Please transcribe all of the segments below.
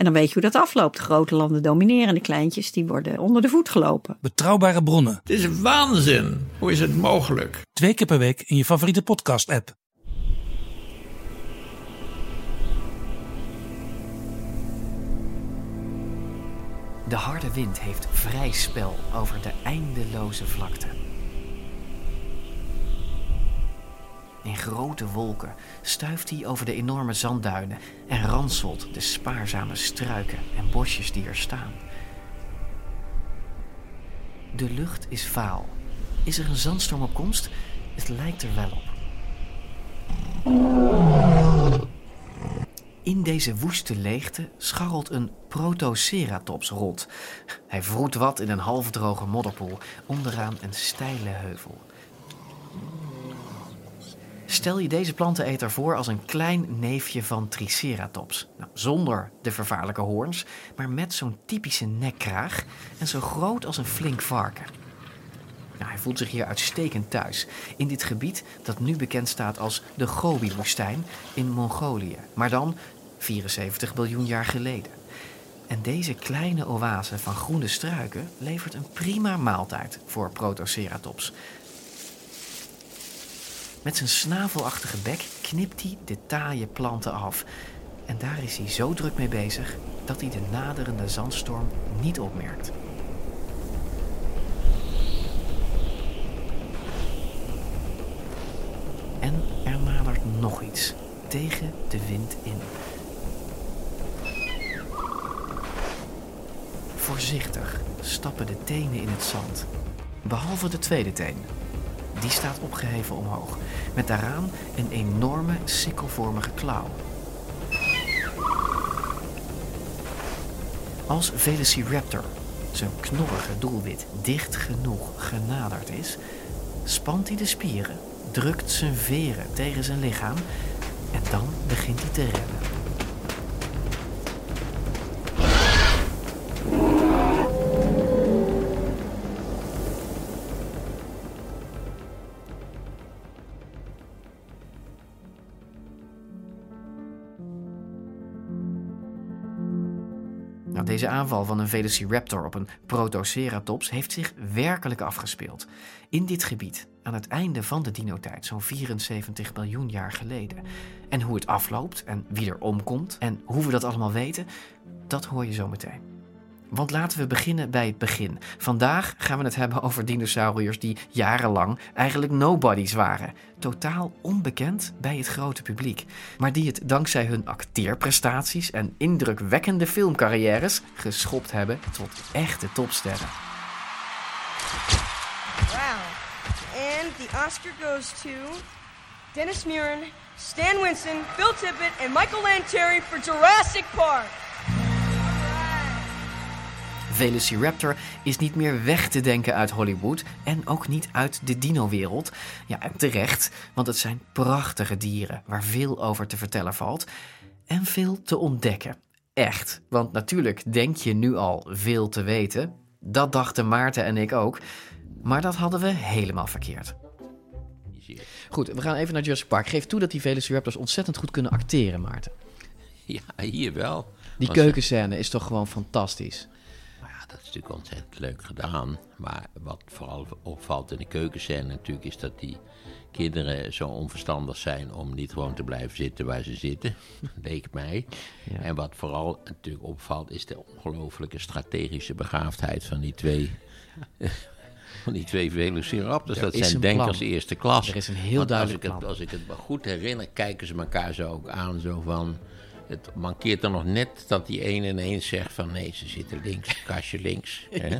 En dan weet je hoe dat afloopt. De grote landen domineren, de kleintjes die worden onder de voet gelopen. Betrouwbare bronnen. Het is waanzin. Hoe is het mogelijk? Twee keer per week in je favoriete podcast-app. De harde wind heeft vrij spel over de eindeloze vlakte. In grote wolken stuift hij over de enorme zandduinen en ranselt de spaarzame struiken en bosjes die er staan. De lucht is vaal. Is er een zandstorm op komst? Het lijkt er wel op. In deze woeste leegte scharrelt een Protoceratops rond. Hij vroet wat in een halfdroge modderpoel onderaan een steile heuvel. Stel je deze planteneter voor als een klein neefje van Triceratops. Nou, zonder de vervaarlijke hoorns, maar met zo'n typische nekkraag en zo groot als een flink varken. Nou, hij voelt zich hier uitstekend thuis. In dit gebied dat nu bekend staat als de Gobi-woestijn in Mongolië. Maar dan 74 biljoen jaar geleden. En deze kleine oase van groene struiken levert een prima maaltijd voor Protoceratops. Met zijn snavelachtige bek knipt hij de taaie planten af. En daar is hij zo druk mee bezig dat hij de naderende zandstorm niet opmerkt. En er nadert nog iets tegen de wind in. Voorzichtig stappen de tenen in het zand. Behalve de tweede teen. Die staat opgeheven omhoog, met daaraan een enorme sikkelvormige klauw. Als Velociraptor, zijn knorrige doelwit, dicht genoeg genaderd is, spant hij de spieren, drukt zijn veren tegen zijn lichaam en dan begint hij te rennen. Aanval van een Velociraptor op een Protoceratops heeft zich werkelijk afgespeeld. In dit gebied, aan het einde van de dinotijd, zo'n 74 miljoen jaar geleden. En hoe het afloopt en wie er omkomt en hoe we dat allemaal weten, dat hoor je zo meteen. Want laten we beginnen bij het begin. Vandaag gaan we het hebben over dinosauriërs die jarenlang eigenlijk nobodies waren. Totaal onbekend bij het grote publiek. Maar die het dankzij hun acteerprestaties en indrukwekkende filmcarrières geschopt hebben tot echte topsterren. Wow. And the Oscar goes to Dennis Muren, Stan Winston, Phil Tippett, and Michael Lanterry for Jurassic Park. Velociraptor is niet meer weg te denken uit Hollywood en ook niet uit de dino-wereld. Ja, en terecht, want het zijn prachtige dieren waar veel over te vertellen valt en veel te ontdekken. Echt, want natuurlijk denk je nu al veel te weten. Dat dachten Maarten en ik ook, maar dat hadden we helemaal verkeerd. Goed, we gaan even naar Jurassic Park. Geef toe dat die Velociraptors ontzettend goed kunnen acteren, Maarten. Ja, hier wel. Die keukenscène is toch gewoon fantastisch. Dat is natuurlijk ontzettend leuk gedaan. Maar wat vooral opvalt in de keukenscène natuurlijk... is dat die kinderen zo onverstandig zijn om niet gewoon te blijven zitten waar ze zitten. Leek mij. Ja. En wat vooral natuurlijk opvalt... is de ongelooflijke strategische begaafdheid van die twee... Van die twee Velociraptors, Er dat zijn denkers plan. eerste klas. Er is een heel Want duidelijk als ik, het, plan. als ik het me goed herinner, kijken ze elkaar zo ook aan, zo van... Het mankeert er nog net dat die een ineens zegt van nee, ze zitten links, kastje links. Hè?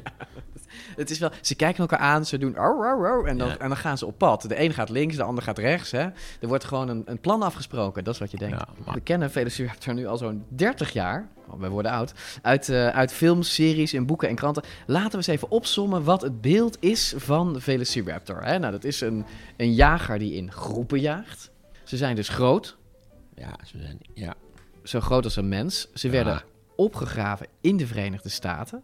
Het is wel, ze kijken elkaar aan, ze doen au, au, au, en, dan, Ja. en dan gaan ze op pad. De een gaat links, de ander gaat rechts. Hè? Er wordt gewoon een, een plan afgesproken, dat is wat je denkt. Ja, We kennen Velociraptor nu al zo'n 30 jaar, we worden oud, uit, eh, uit films, series, in boeken en kranten. Laten we eens even opsommen wat het beeld is van Velociraptor. Hè? Nou, dat is een, een jager die in groepen jaagt. Ze zijn dus groot, Ja, ze zijn, ja. Zo groot als een mens. Ze Ja. werden opgegraven in de Verenigde Staten.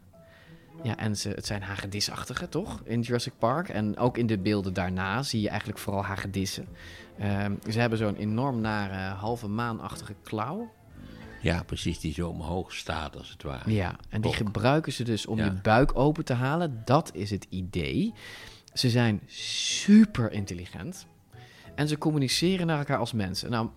Ja, en ze, het zijn hagedisachtige, toch? In Jurassic Park. En ook in de beelden daarna zie je eigenlijk vooral hagedissen. Ehm, ze hebben zo'n enorm nare halve maanachtige klauw. ja, precies, die zo omhoog staat als het ware. Ja, en die gebruiken ze dus om Ja. je buik open te halen. Dat is het idee. Ze zijn super intelligent. En ze communiceren naar elkaar als mensen. Nou,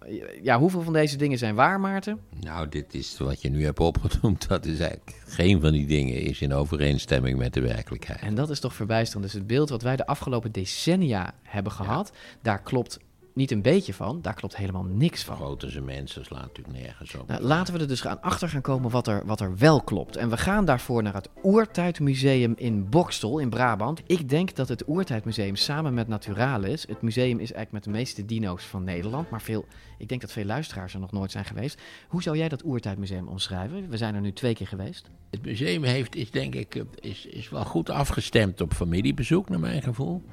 ja, hoeveel van deze dingen zijn waar, Maarten? Nou, dit is wat je nu hebt opgenoemd. Dat is eigenlijk geen van die dingen is in overeenstemming met de werkelijkheid. En dat is toch verbijsterend. Dus het beeld wat wij de afgelopen decennia hebben gehad, daar klopt niet een beetje van, daar klopt helemaal niks van. Groot als een mens, dat slaat natuurlijk nergens op. Nou, laten we er dus aan achter gaan komen wat er, wat er wel klopt. En we gaan daarvoor naar het Oertijdmuseum in Bokstel in Brabant. Ik denk dat het Oertijdmuseum samen met Naturalis, het museum is eigenlijk met de meeste dino's van Nederland, maar veel, ik denk dat veel luisteraars er nog nooit zijn geweest. Hoe zou jij dat Oertijdmuseum omschrijven? We zijn er nu twee keer geweest. Het museum heeft, is denk ik is, is wel goed afgestemd op familiebezoek, naar mijn gevoel.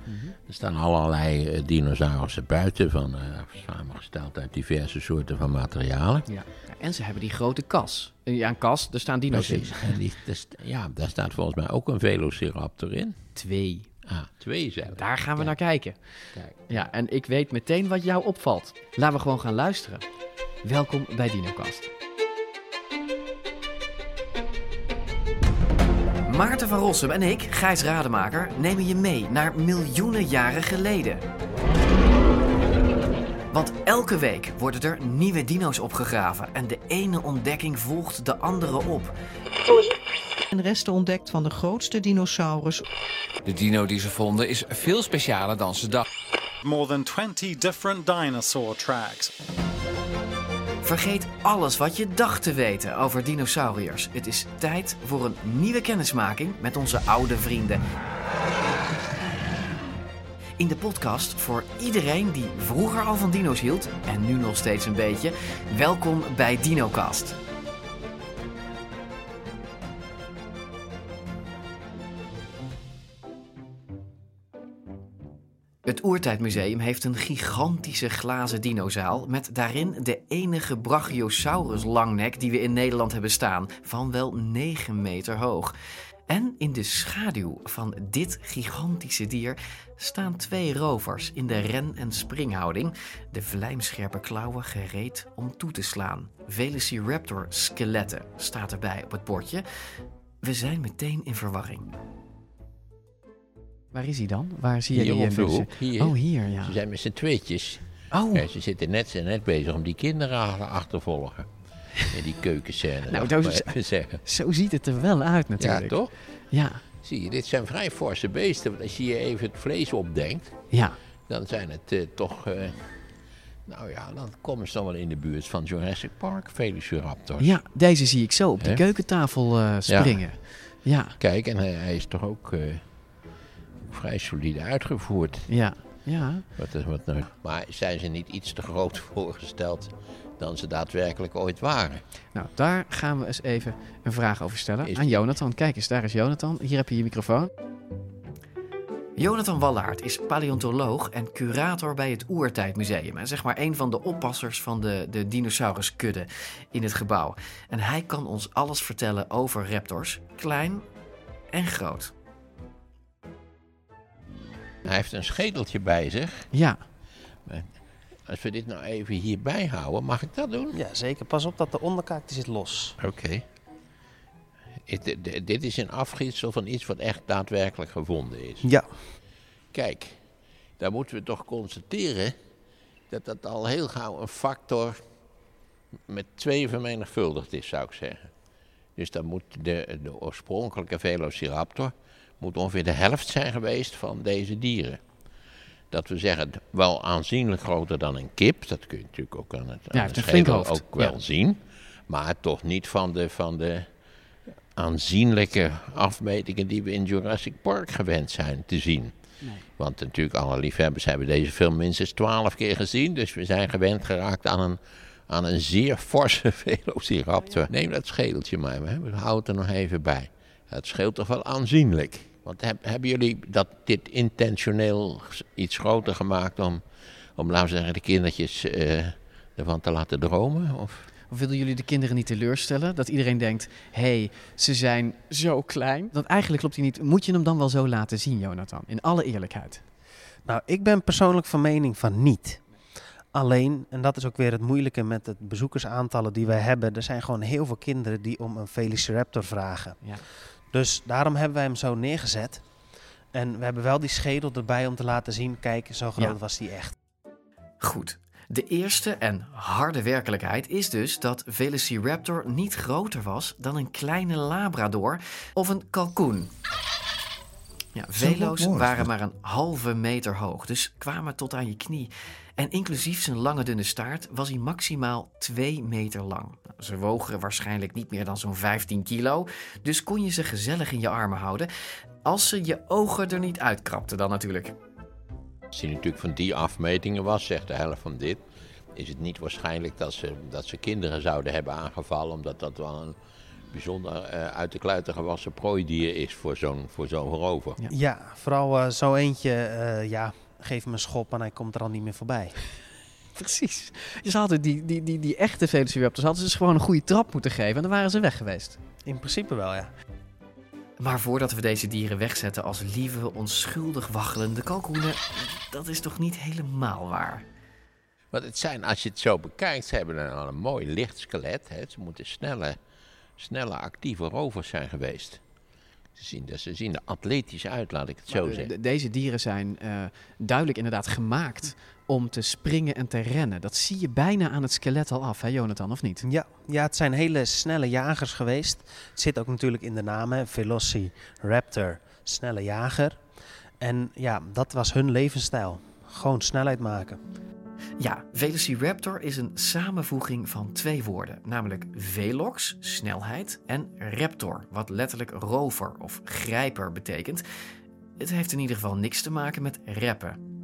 Er staan allerlei eh, dinosaurussen buiten, van, eh, samengesteld uit diverse soorten van materialen. Ja. En ze hebben die grote kas. Ja, een kas, er staan dino's in. Die, daar st- ja, daar staat volgens mij ook een Velociraptor in. Twee. Ah, twee zijn er. Daar gaan we naar kijken. Kijk. Ja, en ik weet meteen wat jou opvalt. Laten we gewoon gaan luisteren. Welkom bij DinoCast. Maarten van Rossum en ik, Gijs Rademaker, nemen je mee naar miljoenen jaren geleden. Want elke week worden er nieuwe dino's opgegraven en de ene ontdekking volgt de andere op. en resten ontdekt van de grootste dinosaurus De dino die ze vonden is veel specialer dan ze dachten. More than 20 different dinosaur tracks. Vergeet alles wat je dacht te weten over dinosauriërs. Het is tijd voor een nieuwe kennismaking met onze oude vrienden. In de podcast voor iedereen die vroeger al van dino's hield en nu nog steeds een beetje. Welkom bij DinoCast. Het Oertijdmuseum heeft een gigantische glazen dinozaal met daarin de enige Brachiosaurus langnek die we in Nederland hebben staan, van wel 9 meter hoog. En in de schaduw van dit gigantische dier staan twee rovers in de ren- en springhouding, de vlijmscherpe klauwen gereed om toe te slaan. Velociraptor skeletten staat erbij op het bordje. We zijn meteen in verwarring. Waar is hij dan? Waar zie je Hier die even- hoek, hier. Oh, hier, ja. Ze zijn met z'n tweetjes. Oh, Ja, ze zitten net, zijn net bezig om die kinderen achtervolgen. In die keukenscène. Nou, dat is- zeggen. zo ziet het er wel uit Ja, natuurlijk. toch? Ja, Zie je, dit zijn vrij forse beesten. Want als je je even het vlees opdenkt, ja. dan zijn het eh, toch... eh, nou ja, dan komen ze dan wel in de buurt van Jurassic Park, Velociraptors. Ja, deze zie ik zo op de keukentafel eh, springen. Ja, Kijk, en hij, hij is toch ook vrij solide uitgevoerd. ja, ja. Wat, wat nou, maar zijn ze niet iets te groot voorgesteld dan ze daadwerkelijk ooit waren? Nou, daar gaan we eens even een vraag over stellen Is- aan Jonathan. Kijk eens, daar is Jonathan. Hier heb je je microfoon. Jonathan Wallaert is paleontoloog en curator bij het Oertijdmuseum. En zeg maar een van de oppassers van de, de dinosauruskudde in het gebouw. En hij kan ons alles vertellen over raptors, klein en groot. Hij heeft een schedeltje bij zich. Ja, Als we dit nou even hierbij houden, mag ik dat doen? Ja, zeker. Pas op dat de onderkaak die zit los. Oké. Dit is een afgietsel van iets wat echt daadwerkelijk gevonden is. Ja. Kijk, daar moeten we toch constateren dat dat al heel gauw een factor met twee vermenigvuldigd is, zou ik zeggen. Dus dan moet de, de oorspronkelijke Velociraptor moet ongeveer de helft zijn geweest van deze dieren. Dat we zeggen, wel aanzienlijk groter dan een kip. Dat kun je natuurlijk ook aan het, aan hoofd. ook wel Ja. zien. Maar toch niet van de, van de aanzienlijke afmetingen die we in Jurassic Park gewend zijn te zien. Nee. Want natuurlijk, alle liefhebbers hebben deze film minstens twaalf keer gezien. Dus we zijn gewend geraakt aan een, aan een zeer forse velociraptor. Neem dat schedeltje maar, we houden het er nog even bij. Het scheelt toch wel aanzienlijk. Want hebben jullie dat, dit intentioneel iets groter gemaakt om, om laten we zeggen, de kindertjes uh, ervan te laten dromen? Of? Of willen jullie de kinderen niet teleurstellen? Dat iedereen denkt, hé, hey, ze zijn zo klein. Dat eigenlijk klopt hij niet. Moet je hem dan wel zo laten zien, Jonathan? In alle eerlijkheid. Nou, ik ben persoonlijk van mening van niet. Alleen, en dat is ook weer het moeilijke met het bezoekersaantallen die wij hebben. Er zijn gewoon heel veel kinderen die om een Velociraptor vragen. Ja. Dus daarom hebben wij hem zo neergezet. En we hebben wel die schedel erbij om te laten zien, kijk, zo groot was die echt. Goed. De eerste en harde werkelijkheid is dus dat Velociraptor niet groter was dan een kleine labrador of een kalkoen. Ja, velo's waren maar een halve meter hoog, dus kwamen tot aan je knie. En inclusief zijn lange dunne staart was hij maximaal 2 meter lang. Nou, ze wogen waarschijnlijk niet meer dan zo'n 15 kilo, dus kon je ze gezellig in je armen houden. Als ze je ogen er niet uitkrapten dan natuurlijk. Als hij natuurlijk van die afmetingen was, zegt de helft van dit, is het niet waarschijnlijk dat ze, dat ze kinderen zouden hebben aangevallen, omdat dat wel een bijzonder uh, uit de kluiten gewassen prooidier is voor zo'n voor zo'n rover. Ja. ja, vooral uh, zo eentje, uh, ja, geef hem een schop en hij komt er al niet meer voorbij. Precies. Je hadden die, die, die, die echte Velociraptors hadden ze dus gewoon een goede trap moeten geven en dan waren ze weg geweest. In principe wel, ja. Maar voordat we deze dieren wegzetten als lieve, onschuldig waggelende kalkoenen, dat is toch niet helemaal waar? Want het zijn, als je het zo bekijkt, ze hebben al een mooi licht skelet. Hè. Ze moeten snelle, snelle, actieve rovers zijn geweest. Ze zien, ze zien er atletisch uit, laat ik het zo zeggen. deze dieren zijn uh, duidelijk inderdaad gemaakt om te springen en te rennen. Dat zie je bijna aan het skelet al af, hè Jonathan, of niet? Ja, ja het zijn hele snelle jagers geweest. Het zit ook natuurlijk in de naam, hè? Velociraptor, snelle jager. En ja, dat was hun levensstijl. Gewoon snelheid maken. Ja, Velociraptor is een samenvoeging van twee woorden, namelijk velox, snelheid, en raptor, wat letterlijk rover of grijper betekent. Het heeft in ieder geval niks te maken met rappen.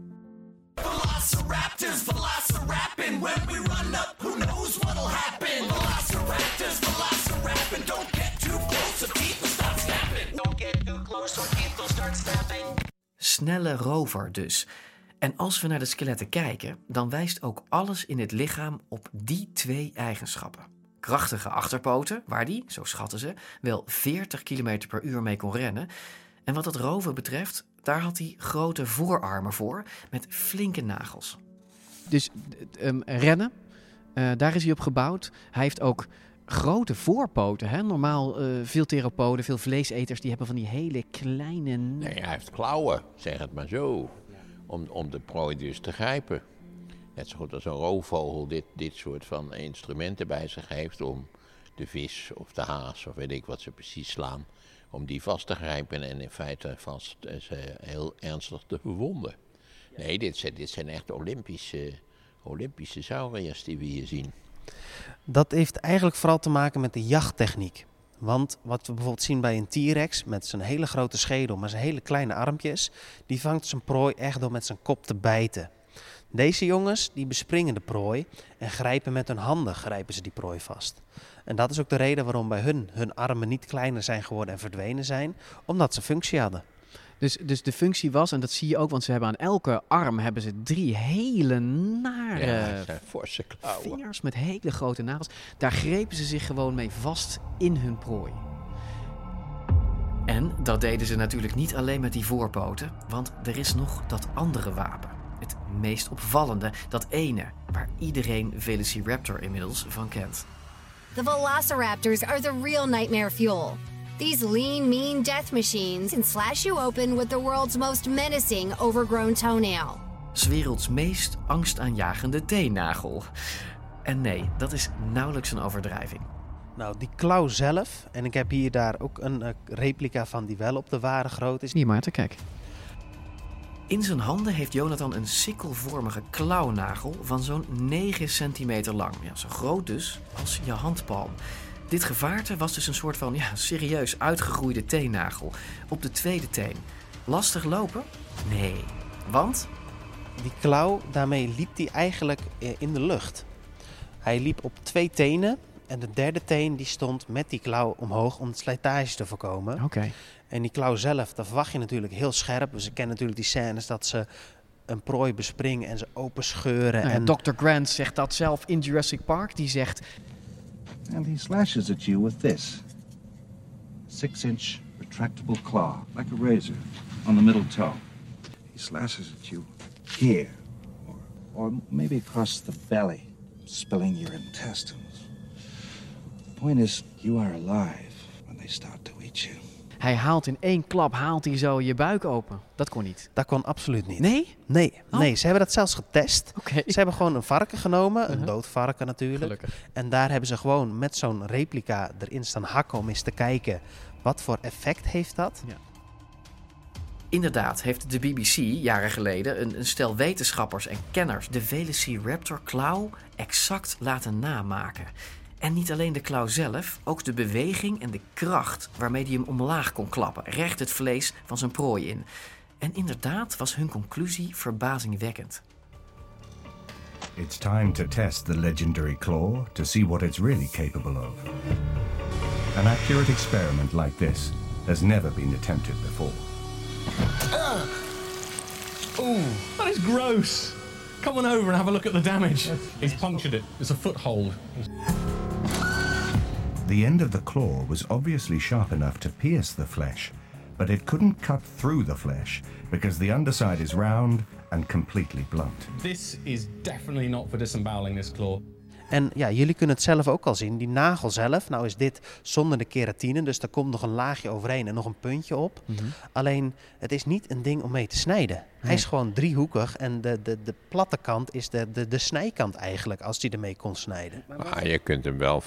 Velociraptors, velocirapping. When we run up, who knows what'll happen? Velociraptors, velocirapping. Don't get too close or teeth will start snapping. Don't get too close or teeth will start snapping. Snelle rover dus. En als we naar de skeletten kijken, dan wijst ook alles in het lichaam op die twee eigenschappen. Krachtige achterpoten, waar die, zo schatten ze, wel 40 km per uur mee kon rennen. En wat het roven betreft, daar had hij grote voorarmen voor met flinke nagels. Dus um, rennen, uh, daar is hij op gebouwd. Hij heeft ook grote voorpoten. Hè? Normaal uh, veel theropoden, veel vleeseters, die hebben van die hele kleine... Nee, hij heeft klauwen, zeg het maar zo om, om de prooi dus te grijpen. Net zo goed als een roofvogel dit, dit soort van instrumenten bij zich heeft om de vis of de haas of weet ik wat ze precies slaan, om die vast te grijpen en in feite vast eh, ze heel ernstig te verwonden. Nee, dit zijn, dit zijn echt Olympische, Olympische sauriërs die we hier zien. Dat heeft eigenlijk vooral te maken met de jachttechniek. Want wat we bijvoorbeeld zien bij een T-Rex met zijn hele grote schedel, maar zijn hele kleine armpjes, die vangt zijn prooi echt door met zijn kop te bijten. Deze jongens die bespringen de prooi en grijpen met hun handen grijpen ze die prooi vast. En dat is ook de reden waarom bij hun hun armen niet kleiner zijn geworden en verdwenen zijn, omdat ze functie hadden. Dus, dus de functie was, en dat zie je ook, want ze hebben aan elke arm hebben ze drie hele nare ja, forse vingers met hele grote nagels. Daar grepen ze zich gewoon mee vast in hun prooi. En dat deden ze natuurlijk niet alleen met die voorpoten, want er is nog dat andere wapen. Het meest opvallende, dat ene, waar iedereen Velociraptor inmiddels van kent. The Velociraptors are the real nightmare fuel. These lean, mean death machines can slash you open with the world's most menacing overgrown toenail. werelds meest angstaanjagende teennagel. En nee, dat is nauwelijks een overdrijving. Nou, die klauw zelf, en ik heb hier daar ook een uh, replica van die wel op de ware groot is. Hier Maarten, kijk. In zijn handen heeft Jonathan een sikkelvormige klauwnagel van zo'n 9 centimeter lang. Ja, zo groot dus als je handpalm. Dit gevaarte was dus een soort van ja, serieus uitgegroeide teennagel op de tweede teen. Lastig lopen? Nee. Want? Die klauw, daarmee liep hij eigenlijk eh, in de lucht. Hij liep op twee tenen en de derde teen die stond met die klauw omhoog om het slijtage te voorkomen. Oké. En die klauw zelf, daar verwacht je natuurlijk heel scherp. Dus ik ken natuurlijk die scènes dat ze een prooi bespringen en ze open scheuren. Nou ja, en... Dr. Grant zegt dat zelf in Jurassic Park. Die zegt... And he slashes at you with this. Six-inch retractable claw, like a razor, on the middle toe. He slashes at you here, or, or maybe across the belly, spilling your intestines. The point is, you are alive when they start to eat you. Hij haalt in één klap haalt hij zo je buik open. Dat kon niet. Dat kon absoluut niet. Nee? Nee, Oh. nee. ze hebben dat zelfs getest. Oké. Ze hebben gewoon een varken genomen, een Uh-huh. dood varken natuurlijk. Gelukkig. En daar hebben ze gewoon met zo'n replica erin staan hakken om eens te kijken wat voor effect heeft dat. Ja. Inderdaad heeft de BBC jaren geleden een, een stel wetenschappers en kenners de Velociraptor klauw exact laten namaken. En niet alleen de klauw zelf, ook de beweging en de kracht waarmee hij hem omlaag kon klappen, recht het vlees van zijn prooi in. En inderdaad was hun conclusie verbazingwekkend. It's time to test the legendary claw to see what it's really capable of. An accurate experiment like this has never been attempted before. Ooh, that is gross. Come on over and have a look at the damage. He's punctured it. It's a foothold. The end of the claw was obviously sharp enough to pierce the flesh, but it couldn't cut through the flesh because the underside is round and completely blunt. This is definitely not for disemboweling this claw. En ja, jullie kunnen het zelf ook al zien. Die nagel zelf, nou is dit zonder de keratine, dus daar komt nog een laagje overheen en nog een puntje op. Alleen, het is niet een ding om mee te snijden. Hij is gewoon driehoekig en de, de, de platte kant is de, de, de snijkant eigenlijk, als hij ermee kon snijden. Maar je kunt hem wel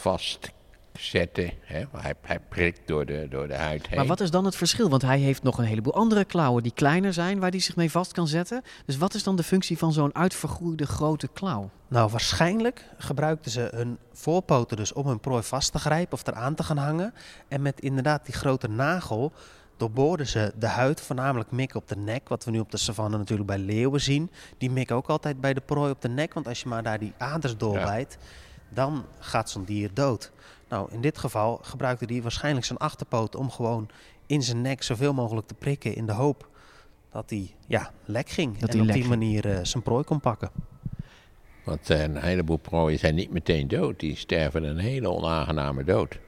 vastzetten. Hè? Hij, hij prikt door de, door de huid heen. Maar wat is dan het verschil? Want hij heeft nog een heleboel andere klauwen die kleiner zijn, waar hij zich mee vast kan zetten. Dus wat is dan de functie van zo'n uitvergroeide grote klauw? Nou, waarschijnlijk gebruikten ze hun voorpoten dus om hun prooi vast te grijpen of eraan te gaan hangen. En met inderdaad die grote nagel doorboorden ze de huid, voornamelijk mikken op de nek. Wat we nu op de savanne natuurlijk bij leeuwen zien. Die mikken ook altijd bij de prooi op de nek, want als je maar daar die aders doorbijt, dan gaat zo'n dier dood. Nou, in dit geval gebruikte hij waarschijnlijk zijn achterpoot om gewoon in zijn nek zoveel mogelijk te prikken in de hoop dat hij ja, lek ging. Dat en hij op die manier eh, zijn prooi kon pakken. Want eh, een heleboel prooien zijn niet meteen dood. Die sterven een hele onaangename dood.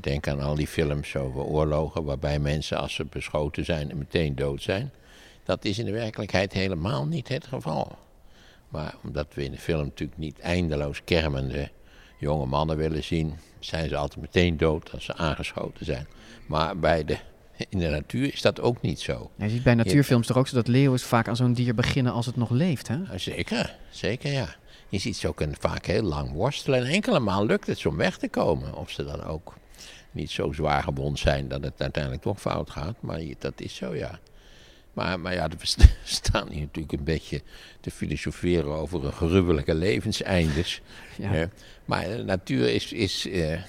Denk aan al die films over oorlogen waarbij mensen als ze beschoten zijn meteen dood zijn. Dat is in de werkelijkheid helemaal niet het geval. Maar omdat we in de film natuurlijk niet eindeloos kermende jonge mannen willen zien, zijn ze altijd meteen dood als ze aangeschoten zijn. Maar bij de, in de natuur is dat ook niet zo. Je ziet bij natuurfilms toch ook zo dat leeuwen vaak aan zo'n dier beginnen als het nog leeft, hè? Zeker, zeker ja. Je ziet ze ook een- vaak heel lang worstelen. En enkele maal lukt het ze om weg te komen. Of ze dan ook niet zo zwaar gewond zijn dat het uiteindelijk toch fout gaat. Maar dat is zo, ja. Maar, maar ja, we st- staan hier natuurlijk een beetje te filosoferen over een gruwelijke levenseindes. Ja. hè. Maar de natuur is... is eh,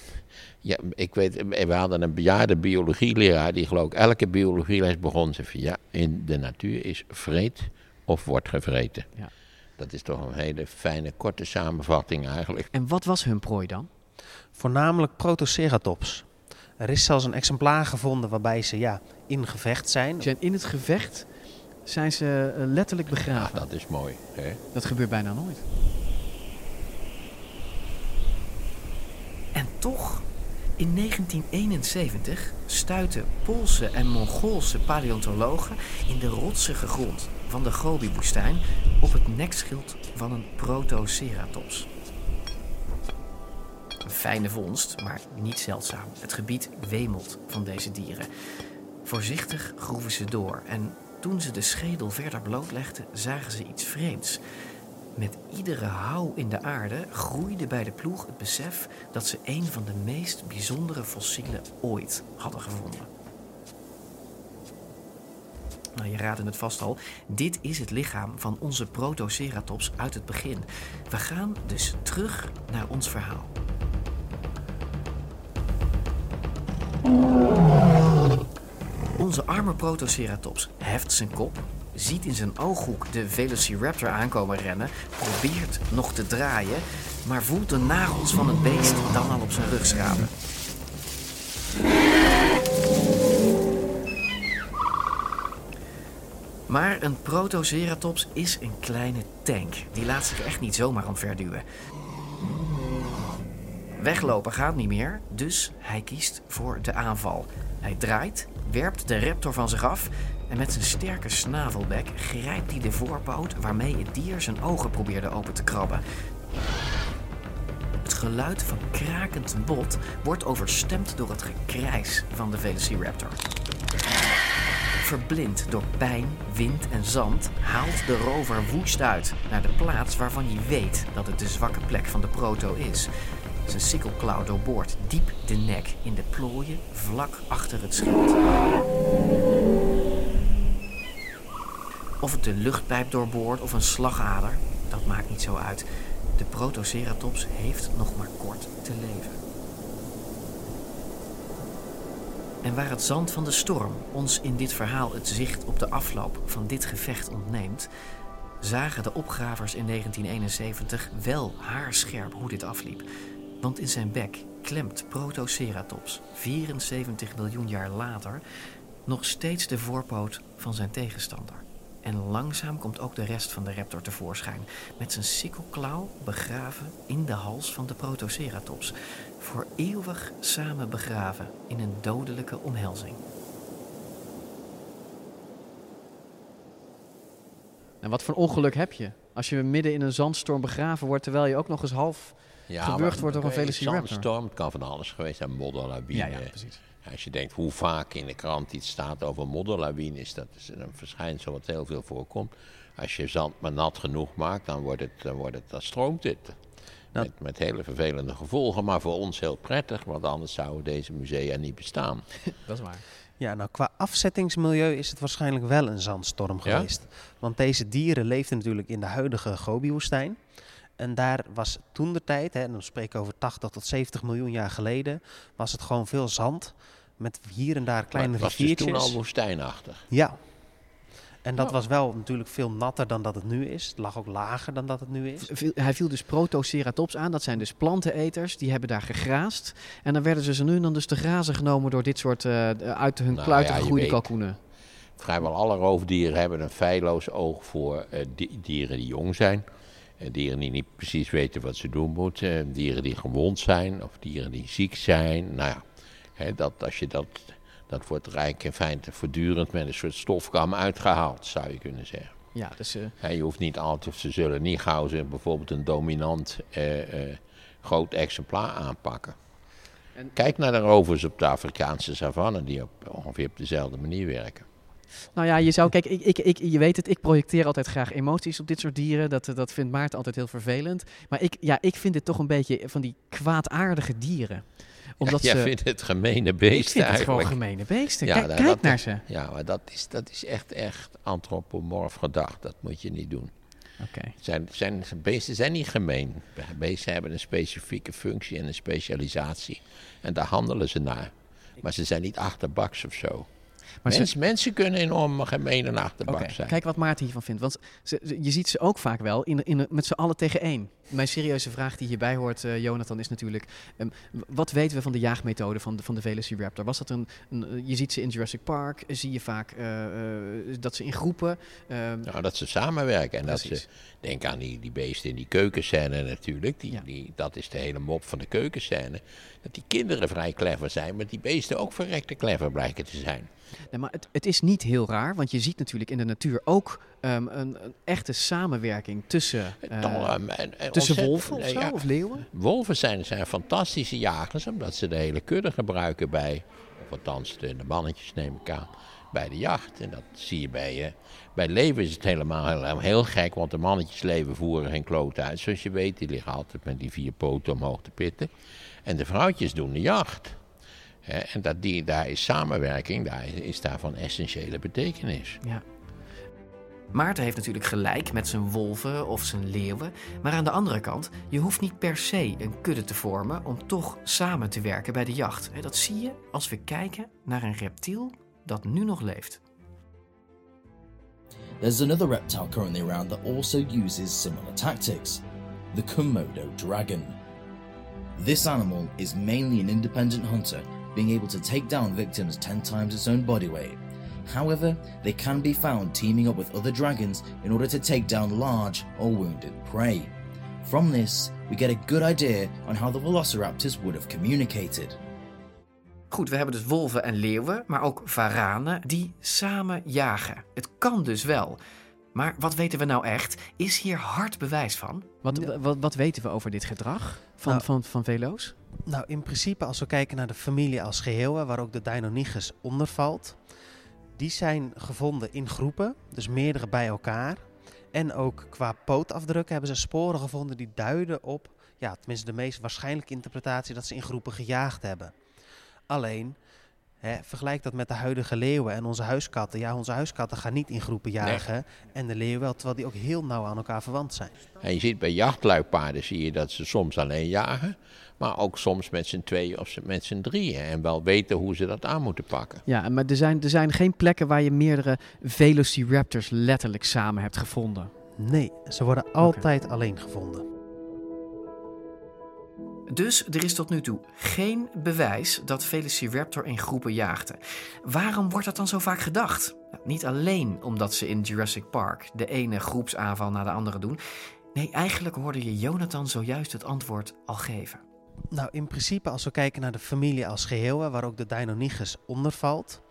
ja, ik weet, we hadden een bejaarde biologieleraar die geloof ik elke biologieles begon. Ze van ja, in de natuur is vreet of wordt gevreten. Ja. Dat is toch een hele fijne, korte samenvatting eigenlijk. En wat was hun prooi dan? Voornamelijk Protoceratops. Er is zelfs een exemplaar gevonden waarbij ze ja, in gevecht zijn. En in het gevecht zijn ze eh, letterlijk begraven. Dat is mooi. Hè? Dat gebeurt bijna nooit. En toch, in 1971 stuitten Poolse en Mongoolse paleontologen in de rotsige grond van de Gobi-woestijn op het nekschild van een Protoceratops. Een fijne vondst, maar niet zeldzaam. Het gebied wemelt van deze dieren. Voorzichtig groeven ze door en toen ze de schedel verder blootlegden, zagen ze iets vreemds. Met iedere houw in de aarde groeide bij de ploeg het besef dat ze een van de meest bijzondere fossielen ooit hadden gevonden. Nou, je raadde het vast al. Dit is het lichaam van onze Protoceratops uit het begin. We gaan dus terug naar ons verhaal. Onze arme Protoceratops heft zijn kop, ziet in zijn ooghoek de Velociraptor aankomen rennen, probeert nog te draaien, maar voelt de nagels van het beest dan al op zijn rug schrapen. Maar een Protoceratops is een kleine tank. Die laat zich echt niet zomaar omverduwen. Weglopen gaat niet meer, dus hij kiest voor de aanval. Hij draait, werpt de raptor van zich af en met zijn sterke snavelbek grijpt hij de voorpoot waarmee het dier zijn ogen probeerde open te krabben. Het geluid van krakend bot wordt overstemd door het gekrijs van de Velociraptor. Verblind door pijn, wind en zand haalt de rover woest uit naar de plaats waarvan hij weet dat het de zwakke plek van de proto is. Zijn sikkelklauw doorboort diep de nek in de plooien vlak achter het schild. Of het de luchtpijp doorboort of een slagader, dat maakt niet zo uit. De Protoceratops heeft nog maar kort te leven. En waar het zand van de storm ons in dit verhaal het zicht op de afloop van dit gevecht ontneemt, zagen de opgravers in 1971 wel haarscherp hoe dit afliep. Want in zijn bek klemt Protoceratops 74 miljoen jaar later nog steeds de voorpoot van zijn tegenstander. En langzaam komt ook de rest van de raptor tevoorschijn, met zijn sikkelklauw begraven in de hals van de Protoceratops, voor eeuwig samen begraven in een dodelijke omhelzing. En wat voor ongeluk heb je als je midden in een zandstorm begraven wordt terwijl je ook nog eens half Ja, gewurgd wordt door een Velociraptor? Zandstorm, het kan van alles geweest zijn, modderlawine. Ja, ja, precies. Als je denkt hoe vaak in de krant iets staat over modderlawine, is dat is een verschijnsel wat heel veel voorkomt. Als je zand maar nat genoeg maakt, dan, wordt het, dan, wordt het, dan stroomt het. Met, met hele vervelende gevolgen, maar voor ons heel prettig, want anders zouden deze musea niet bestaan. Dat is waar. Ja, nou qua afzettingsmilieu is het waarschijnlijk wel een zandstorm Ja? geweest. Want deze dieren leefden natuurlijk in de huidige Gobi-woestijn. En daar was toen de tijd, hè, en dan spreek ik over 80 tot 70 miljoen jaar geleden, was het gewoon veel zand. Met hier en daar kleine maar het was dus riviertjes. toen al woestijnachtig. Ja. En dat Oh. was wel natuurlijk veel natter dan dat het nu is. Het lag ook lager dan dat het nu is. Hij viel dus Protoceratops aan. Dat zijn dus planteneters. Die hebben daar gegraasd. En dan werden ze zo nu en dan dus te grazen genomen door dit soort eh, uit hun Nou kluiten ja, gegroeide kalkoenen. Vrijwel alle roofdieren hebben een feilloos oog voor eh, di- dieren die jong zijn. Dieren die niet precies weten wat ze doen moeten. dieren die gewond zijn of dieren die ziek zijn. Nou ja, hè, dat, als je dat, dat wordt rijk in feite voortdurend met een soort stofkam uitgehaald, zou je kunnen zeggen. Ja, dus Hè, je hoeft niet altijd, of ze zullen niet gauw ze bijvoorbeeld een dominant eh, eh, groot exemplaar aanpakken. Kijk naar de rovers op de Afrikaanse savanne, die op, ongeveer op dezelfde manier werken. Nou ja, je zou, kijk, ik, ik, ik, je weet het, ik projecteer altijd graag emoties op dit soort dieren. Dat, dat vindt Maarten altijd heel vervelend. Maar ik, ja, ik vind dit toch een beetje van die kwaadaardige dieren. Omdat ja, jij ze, vindt het gemene beesten ik vind het eigenlijk. gewoon gemene beesten. Ja, kijk nou, kijk naar ze. Ja, maar dat is, dat is echt, echt antropomorf gedacht. Dat moet je niet doen. Oké. Zijn, zijn, beesten zijn niet gemeen. Beesten hebben een specifieke functie en een specialisatie. En daar handelen ze naar. Maar ze zijn niet achterbaks of zo. Maar ze- Mensen kunnen enorm gemeen en achterbak zijn. Kijk wat Maarten hiervan vindt. Want ze- je ziet ze ook vaak wel in, in, met z'n allen tegen één. Mijn serieuze vraag die hierbij hoort, eh, Jonathan, is natuurlijk... ehm, wat weten we van de jaagmethode van de, van de Velociraptor? Was dat een, een... eh, Je ziet ze in Jurassic Park, zie je vaak eh, dat ze in groepen... ehm, Nou, dat ze samenwerken en dat ze... Denk aan die, die beesten in die keukenscène natuurlijk. Die, die, dat is de hele mop van de keukenscène. Dat die kinderen vrij clever zijn, maar die beesten ook verrekte clever blijken te zijn. Nee, maar het, het is niet heel raar, want je ziet natuurlijk in de natuur ook ehm, een, een echte samenwerking tussen, eh, Tal- ehm, en- en tussen wolven of nee, zo, ja. of leeuwen. Wolven zijn, zijn fantastische jagers, omdat ze de hele kudde gebruiken bij, of althans de, de mannetjes neem ik aan, bij de jacht. En dat zie je bij, eh, bij leven is het helemaal heel, heel gek, want de mannetjes leven voeren geen kloot uit. Zoals je weet, die liggen altijd met die vier poten omhoog te pitten. En de vrouwtjes doen de jacht. En dat die, daar is samenwerking, daar is daar van essentiële betekenis. Ja. Maarten heeft natuurlijk gelijk met zijn wolven of zijn leeuwen. Maar aan de andere kant, je hoeft niet per se een kudde te vormen om toch samen te werken bij de jacht. Dat zie je als we kijken naar een reptiel dat nu nog leeft. There's another reptile currently around that also uses similar tactics the Komodo dragon. This animal is mainly an independent hunter, being able to take down victims 10 times its own body weight. However, they can be found teaming up with other dragons in order to take down large or wounded prey. From this, we get a good idea on how the velociraptors would have communicated. Goed, we hebben dus wolven en leeuwen, maar ook varanen die samen jagen. Het kan dus wel. Maar wat weten we nou echt? Is hier hard bewijs van? Wat, wat, wat weten we over dit gedrag van, Nou. van, van velo's? Nou, in principe, als we kijken naar de familie als geheel, waar ook de Deinonychus onder valt, die zijn gevonden in groepen, dus meerdere bij elkaar. En ook qua pootafdrukken hebben ze sporen gevonden die duiden op, ja, tenminste de meest waarschijnlijke interpretatie, dat ze in groepen gejaagd hebben. Alleen, hè, vergelijk dat met de huidige leeuwen en onze huiskatten. Ja, onze huiskatten gaan niet in groepen jagen. En de leeuwen wel, terwijl die ook heel nauw aan elkaar verwant zijn. En je ziet bij jachtluipaarden zie je dat ze soms alleen jagen, maar ook soms met z'n tweeën of met z'n drieën. En wel weten hoe ze dat aan moeten pakken. Ja, maar er zijn, er zijn geen plekken waar je meerdere velociraptors letterlijk samen hebt gevonden. Nee, ze worden altijd alleen gevonden. Dus er is tot nu toe geen bewijs dat Velociraptor in groepen jaagde. Waarom wordt dat dan zo vaak gedacht? Nou, niet alleen omdat ze in Jurassic Park de ene groepsaanval na de andere doen. Nee, eigenlijk hoorde je Jonathan zojuist het antwoord al geven. Nou, in principe, als we kijken naar de familie als geheel, hè, waar ook de Deinonychus onder valt,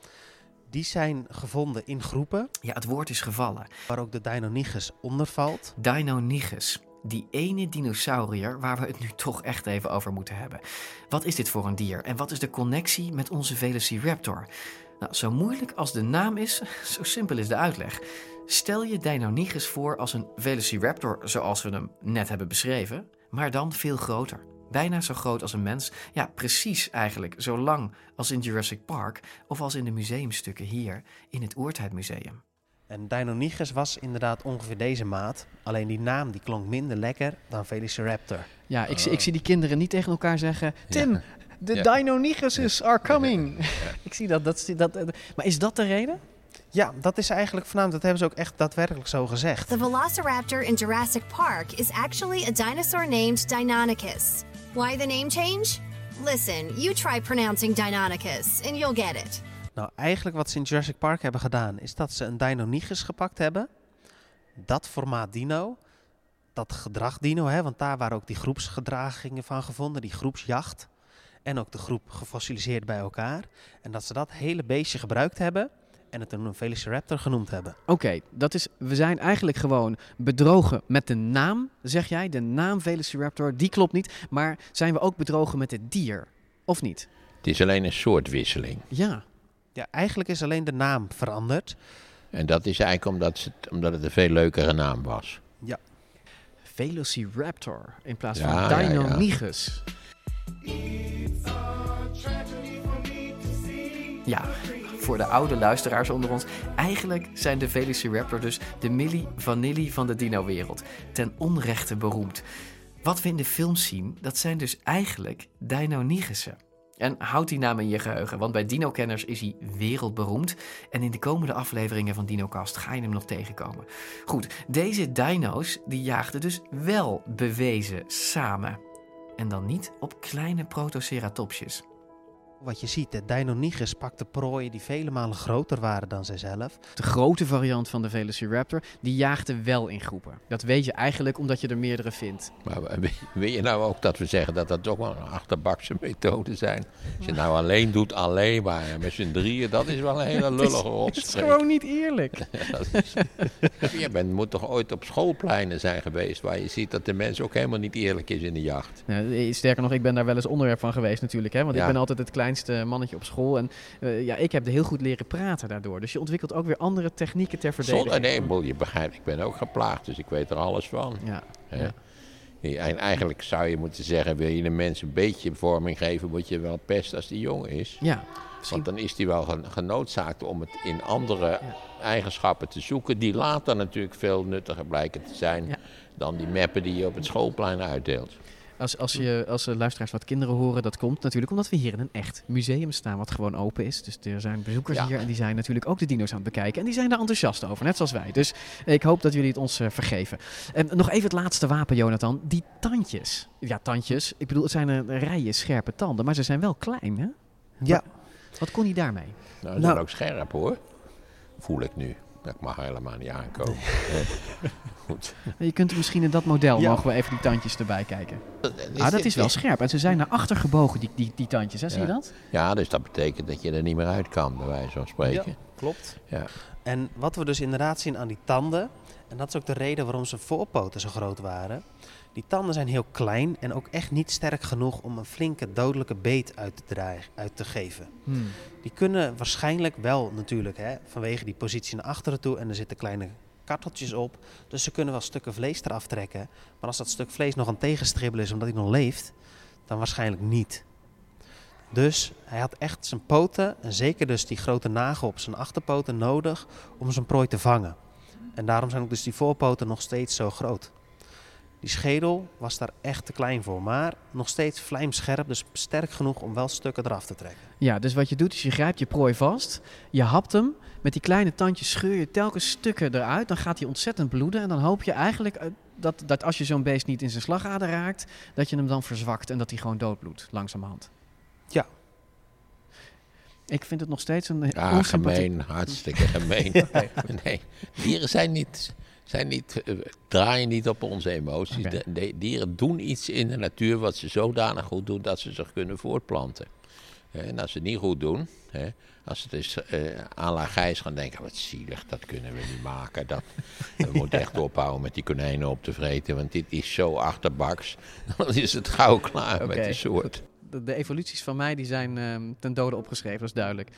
die zijn gevonden in groepen. Ja, het woord is gevallen. Waar ook de Deinonychus onder valt. Deinonychus. Die ene dinosaurier waar we het nu toch echt even over moeten hebben. Wat is dit voor een dier en wat is de connectie met onze Velociraptor? Nou, zo moeilijk als de naam is, zo simpel is de uitleg. Stel je Deinonychus voor als een Velociraptor zoals we hem net hebben beschreven, maar dan veel groter. Bijna zo groot als een mens. Ja, precies eigenlijk. Zo lang als in Jurassic Park of als in de museumstukken hier in het Oertijdmuseum. En Deinonychus was inderdaad ongeveer deze maat. Alleen die naam die klonk minder lekker dan Velociraptor. Ja, ik, zie- ik zie die kinderen niet tegen elkaar zeggen... Tim, de Ja. Deinonychuses are coming. ik zie dat, dat, dat, dat. Maar is dat de reden? Ja, dat is eigenlijk voornamelijk, dat hebben ze ook echt daadwerkelijk zo gezegd. The velociraptor in Jurassic Park is actually a dinosaur named Deinonychus. Why the name change? Listen, you try pronouncing Deinonychus and you'll get it. Nou, eigenlijk wat ze in Jurassic Park hebben gedaan, is dat ze een Deinonychus gepakt hebben. Dat formaat dino. Dat gedrag dino, hè, want daar waren ook die groepsgedragingen van gevonden, die groepsjacht. En ook de groep gefossiliseerd bij elkaar. En dat ze dat hele beestje gebruikt hebben en het een Velociraptor genoemd hebben. Oké, dat is. We zijn eigenlijk gewoon bedrogen met de naam, zeg jij. De naam Velociraptor, die klopt niet. Maar zijn we ook bedrogen met het dier? Of niet? Het is alleen een soort wisseling. Ja. Ja, eigenlijk is alleen de naam veranderd. En dat is eigenlijk omdat, ze, het- omdat het een veel leukere naam was. Ja. Velociraptor in plaats Ja, van ja, ja. Deinonychus. Ja, voor de oude luisteraars onder ons. Eigenlijk zijn de Velociraptor dus de Milli Vanilli van de dino-wereld. Ten onrechte beroemd. Wat we in de films zien, dat zijn dus eigenlijk Deinonychussen. En houd die naam in je geheugen, want bij Dino-kenners is hij wereldberoemd. En in de komende afleveringen van DinoCast ga je hem nog tegenkomen. Goed, deze dino's die jaagden dus wel bewezen samen. En dan niet op kleine protoceratopsjes. Wat je ziet, de Deinonychus pakte prooien die vele malen groter waren dan zijzelf. De grote variant van de Velociraptor, die jaagde wel in groepen. Dat weet je eigenlijk omdat je er meerdere vindt. Maar wil- je nou ook dat we zeggen dat dat toch wel een achterbakse methode zijn? Als je nou alleen doet, alleen maar met z'n drieën, dat is wel een hele lullige Het is rotstreek. gewoon niet eerlijk. Is- je bent, moet toch ooit op schoolpleinen zijn geweest waar je ziet dat de mens ook helemaal niet eerlijk is in de jacht. Ja, sterker nog, ik ben daar wel eens onderwerp van geweest natuurlijk. Hè? Want Ja. ik ben altijd het kleinste mannetje op school. En eh, ja, ik heb heel goed leren praten daardoor. Dus je ontwikkelt ook weer andere technieken ter verdediging. Zonder, nee, je begrijpt, ik ben ook geplaagd, dus ik weet er alles van. Ja. En eigenlijk zou je moeten zeggen, wil je een mens een beetje vorming geven, moet je wel pesten als die jong is. Ja, Want dan is hij wel gen- genoodzaakt om het in andere eigenschappen te zoeken, die later natuurlijk veel nuttiger blijken te zijn dan die meppen die je op het schoolplein uitdeelt. Als, als, je, als de luisteraars wat kinderen horen, dat komt natuurlijk omdat we hier in een echt museum staan wat gewoon open is. Dus er zijn bezoekers Ja. hier en die zijn natuurlijk ook de dino's aan het bekijken. En die zijn daar enthousiast over, net zoals wij. Dus ik hoop dat jullie het ons eh, vergeven. En nog even het laatste wapen, Jonathan. Die tandjes. Ja, tandjes. Ik bedoel, het zijn een rijen scherpe tanden, maar ze zijn wel klein, hè? Ja. Wat, wat kon hij daarmee? Nou, ze zijn ook scherp hoor. Voel ik nu. Dat mag helemaal niet aankomen. Goed. Je kunt misschien in dat model, Ja. mogen we even die tandjes erbij kijken. is Ah, dat dit- is wel scherp. En ze zijn naar achter gebogen, die, die, die tandjes, hè? Zie je Ja. dat? Ja, dus dat betekent dat je er niet meer uit kan, bij wijze van spreken. Ja, klopt. Ja. En wat we dus inderdaad zien aan die tanden, en dat is ook de reden waarom zijn voorpoten zo groot waren. Die tanden zijn heel klein en ook echt niet sterk genoeg om een flinke dodelijke beet uit te, dragen, uit te geven. Hmm. Die kunnen waarschijnlijk wel natuurlijk, hè, vanwege die positie naar achteren toe en er zitten kleine karteltjes op. Dus ze kunnen wel stukken vlees eraf trekken. Maar als dat stuk vlees nog aan tegenstribbelen is omdat hij nog leeft, dan waarschijnlijk niet. Dus hij had echt zijn poten, en zeker dus die grote nagel op zijn achterpoten, nodig om zijn prooi te vangen. En daarom zijn ook dus die voorpoten nog steeds zo groot. Die schedel was daar echt te klein voor, maar nog steeds vlijmscherp, dus sterk genoeg om wel stukken eraf te trekken. Ja, dus wat je doet is je grijpt je prooi vast, je hapt hem, met die kleine tandjes scheur je telkens stukken eruit, dan gaat hij ontzettend bloeden en dan hoop je eigenlijk eh, dat, dat als je zo'n beest niet in zijn slagader raakt, dat je hem dan verzwakt en dat hij gewoon doodbloedt, langzamerhand. Ja. Ik vind het nog steeds een Ja, onsympathiek- gemeen, hartstikke gemeen. nee, dieren zijn niet, zijn niet, eh, draaien niet op onze emoties. De, de- dieren doen iets in de natuur wat ze zodanig goed doen dat ze zich kunnen voortplanten. En als ze het niet goed doen, hè, als ze dus eh à la Gijs gaan denken, wat zielig, dat kunnen we niet maken. Dat, we moeten echt ophouden met die konijnen op te vreten, want dit is zo achterbaks. Dan is het gauw klaar met de soort. de evoluties van mij die zijn ehm, ten dode opgeschreven, dat is duidelijk.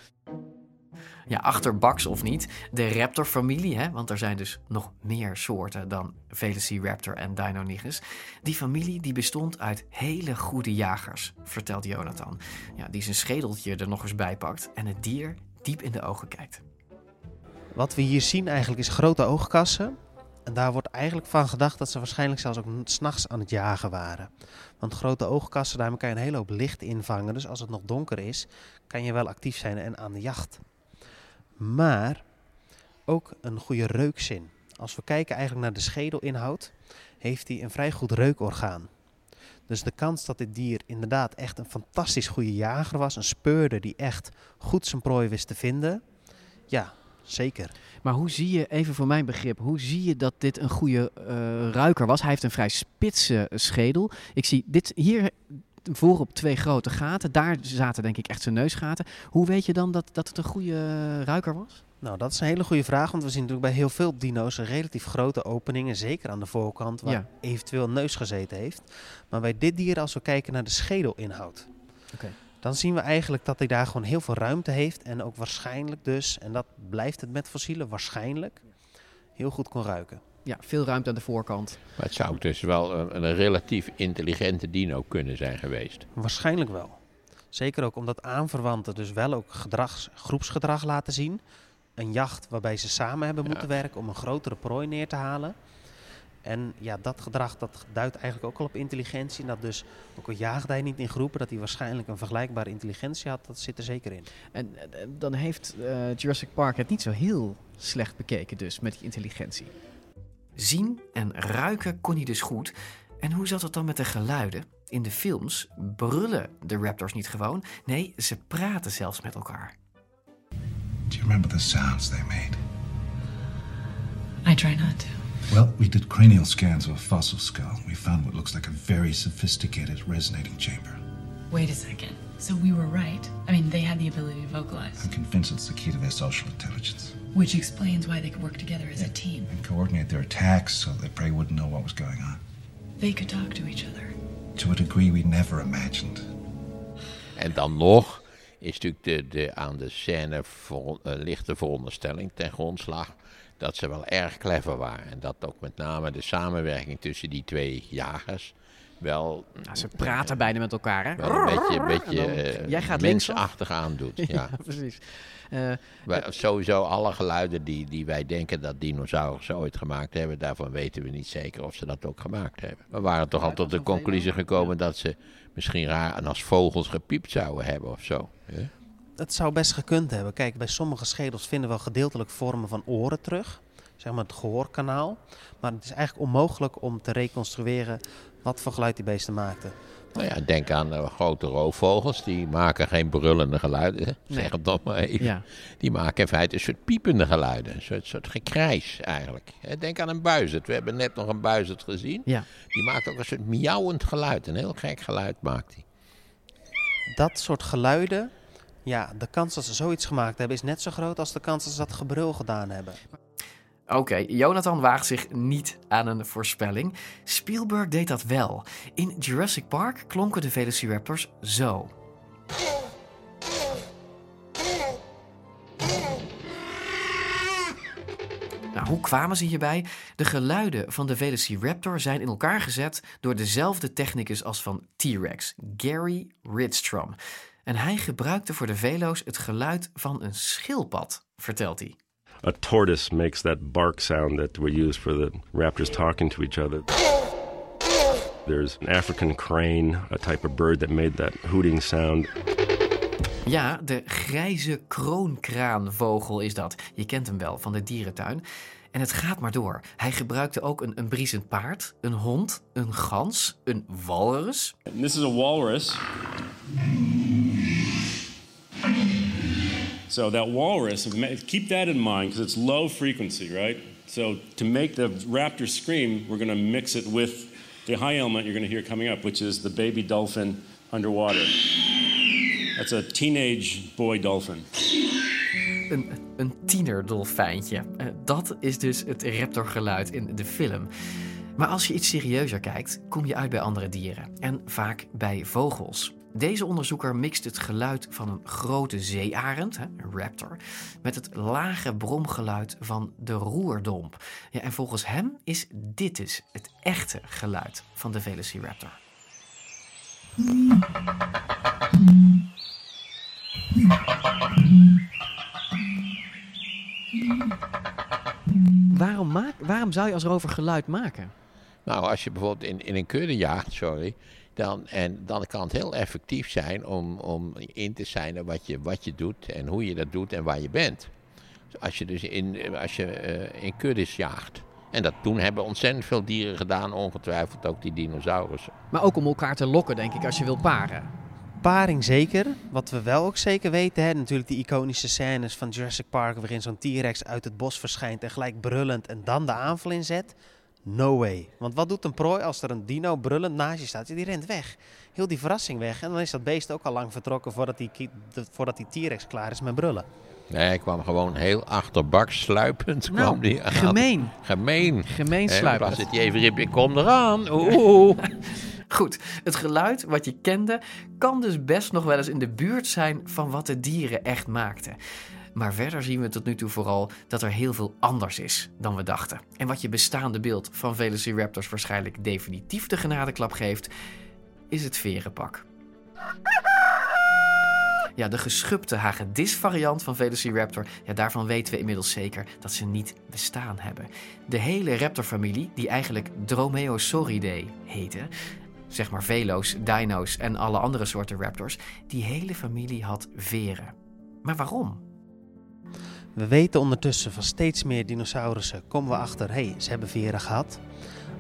Ja, achterbaks of niet, de raptor-familie, want er zijn dus nog meer soorten dan Velociraptor en Deinonychus. Die familie die bestond uit hele goede jagers, vertelt Jonathan. Ja, die zijn schedeltje er nog eens bij pakt en het dier diep in de ogen kijkt. Wat we hier zien eigenlijk is grote oogkassen. En daar wordt eigenlijk van gedacht dat ze waarschijnlijk zelfs ook s'nachts aan het jagen waren. Want grote oogkassen, daarmee kan je een hele hoop licht invangen. Dus als het nog donker is, kan je wel actief zijn en aan de jacht. Maar ook een goede reukzin. Als we kijken eigenlijk naar de schedelinhoud, heeft hij een vrij goed reukorgaan. Dus de kans dat dit dier inderdaad echt een fantastisch goede jager was, een speurder die echt goed zijn prooi wist te vinden, ja, zeker. Maar hoe zie je, even voor mijn begrip, hoe zie je dat dit een goede eh, ruiker was? Hij heeft een vrij spitse schedel. Ik zie dit hier voorop twee grote gaten. Daar zaten denk ik echt zijn neusgaten. Hoe weet je dan dat, dat het een goede ruiker was? Nou, dat is een hele goede vraag, want we zien natuurlijk bij heel veel dino's een relatief grote openingen, zeker aan de voorkant, waar Ja. eventueel een neus gezeten heeft. Maar bij dit dier, als we kijken naar de schedelinhoud, dan zien we eigenlijk dat hij daar gewoon heel veel ruimte heeft en ook waarschijnlijk dus, en dat blijft het met fossielen, waarschijnlijk heel goed kon ruiken. Ja, veel ruimte aan de voorkant. Maar het zou dus wel een, een relatief intelligente dino kunnen zijn geweest. Waarschijnlijk wel. Zeker ook omdat aanverwanten dus wel ook gedrags, groepsgedrag laten zien. Een jacht waarbij ze samen hebben moeten werken om een grotere prooi neer te halen. En ja, dat gedrag dat duidt eigenlijk ook al op intelligentie. En dat dus, ook al jaagde hij niet in groepen, dat hij waarschijnlijk een vergelijkbare intelligentie had, dat zit er zeker in. En eh, dan heeft eh, Jurassic Park het niet zo heel slecht bekeken dus met die intelligentie. Zien en ruiken kon hij dus goed. En hoe zat het dan met de geluiden? In de films brullen de raptors niet gewoon. Nee, ze praten zelfs met elkaar. Do you remember the sounds they made? I try not to. Well, we did cranial scans of a fossil skull. We found what looks like a very sophisticated resonating chamber. Wait a second. So we were right. I mean, they had the ability to vocalize, I'm convinced it's the key to their social intelligence. Which explains why they could work together as a team. And coordinate their attacks so that prey wouldn't know what was going on. They could talk to each other. To a degree we never imagined. En dan nog is natuurlijk de, de, aan de scène voor, uh, lichte veronderstelling ten grondslag dat ze wel erg clever waren. En dat ook met name de samenwerking tussen die twee jagers wel... Nou, ze praten bijna met elkaar, hè? Wel een beetje, een beetje uh, Jij gaat mensachtig aandoet. Ja, ja precies. Uh, sowieso alle geluiden die, die wij denken dat dinosaurus ooit gemaakt hebben, daarvan weten we niet zeker of ze dat ook gemaakt hebben. We waren toch al tot de conclusie gekomen dat ze misschien raar en als vogels gepiept zouden hebben of zo. Ja? Het zou best gekund hebben. Kijk, bij sommige schedels vinden we wel gedeeltelijk vormen van oren terug. Zeg maar het gehoorkanaal. Maar het is eigenlijk onmogelijk om te reconstrueren wat voor geluid die beesten maakten. Nou ja, denk aan uh, grote roofvogels. Die maken geen brullende geluiden. Zeg het toch maar even. Ja. Die maken in feite een soort piepende geluiden. Een soort, soort gekrijs eigenlijk. Denk aan een buizerd. We hebben net nog een buizerd gezien. Ja. Die maakt ook een soort miauwend geluid. Een heel gek geluid maakt hij. Dat soort geluiden, ja, de kans dat ze zoiets gemaakt hebben is net zo groot als de kans dat ze dat gebrul gedaan hebben. Oké, Jonathan waagt zich niet aan een voorspelling. Spielberg deed dat wel. In Jurassic Park klonken de Velociraptors zo. Nou, hoe kwamen ze hierbij? De geluiden van de Velociraptor zijn in elkaar gezet door dezelfde technicus als van T-Rex, Gary Ridstrom. En hij gebruikte voor de velo's het geluid van een schildpad, vertelt hij. A tortoise makes that bark sound that we use for the raptors talking to each other. There's an African crane, a type of bird that made that hooting sound. Ja, de grijze kroonkraanvogel is dat. Je kent hem wel van de dierentuin. En het gaat maar door. Hij gebruikte ook een, een briesend paard, een hond, een gans, een walrus. And this is a walrus. So that walrus, keep that in mind because it's low frequency, right? So to make the raptor scream, we're going to mix it with the high element you're going to hear coming up, which is the baby dolphin underwater. That's a teenage boy dolphin. Een, een tienerdolfijntje. Uh, dat is dus het raptorgeluid in de film. Maar als je iets serieuzer kijkt, kom je uit bij andere dieren. En vaak bij vogels. Deze onderzoeker mixt het geluid van een grote zeearend, een raptor, met het lage bromgeluid van de roerdomp. Ja, en volgens hem is dit dus het echte geluid van de Velociraptor. Waarom, maak, waarom zou je als rover geluid maken? Nou, als je bijvoorbeeld in, in een kudde jaagt, sorry, dan, en dan kan het heel effectief zijn om, om in te zijn wat je, wat je doet en hoe je dat doet en waar je bent. Als je dus in, als je, uh, in kuddes jaagt. En dat toen hebben ontzettend veel dieren gedaan, ongetwijfeld ook die dinosaurussen. Maar ook om elkaar te lokken, denk ik, als je wil paren. Paring zeker. Wat we wel ook zeker weten, hè, natuurlijk die iconische scènes van Jurassic Park... waarin zo'n T-Rex uit het bos verschijnt en gelijk brullend en dan de aanval inzet... No way. Want wat doet een prooi als er een dino brullend naast je staat? Die rent weg. Heel die verrassing weg. En dan is dat beest ook al lang vertrokken voordat die, voordat die T-Rex klaar is met brullen. Nee, hij kwam gewoon heel achterbaks sluipend. Nou, kwam die gemeen. Gemeen. Gemeen sluipend. Dan zit hij even, ik kom eraan. Oeh. Goed, het geluid wat je kende kan dus best nog wel eens in de buurt zijn van wat de dieren echt maakten. Maar verder zien we tot nu toe vooral dat er heel veel anders is dan we dachten. En wat je bestaande beeld van Velociraptors waarschijnlijk definitief de genadeklap geeft, is het verenpak. Ja, de geschubte hagedis-variant van Velociraptor, ja, daarvan weten we inmiddels zeker dat ze niet bestaan hebben. De hele raptorfamilie, die eigenlijk Dromaeosauridae heette, zeg maar velo's, dino's en alle andere soorten raptors, die hele familie had veren. Maar waarom? We weten ondertussen van steeds meer dinosaurussen komen we achter, hé, hey, ze hebben veren gehad.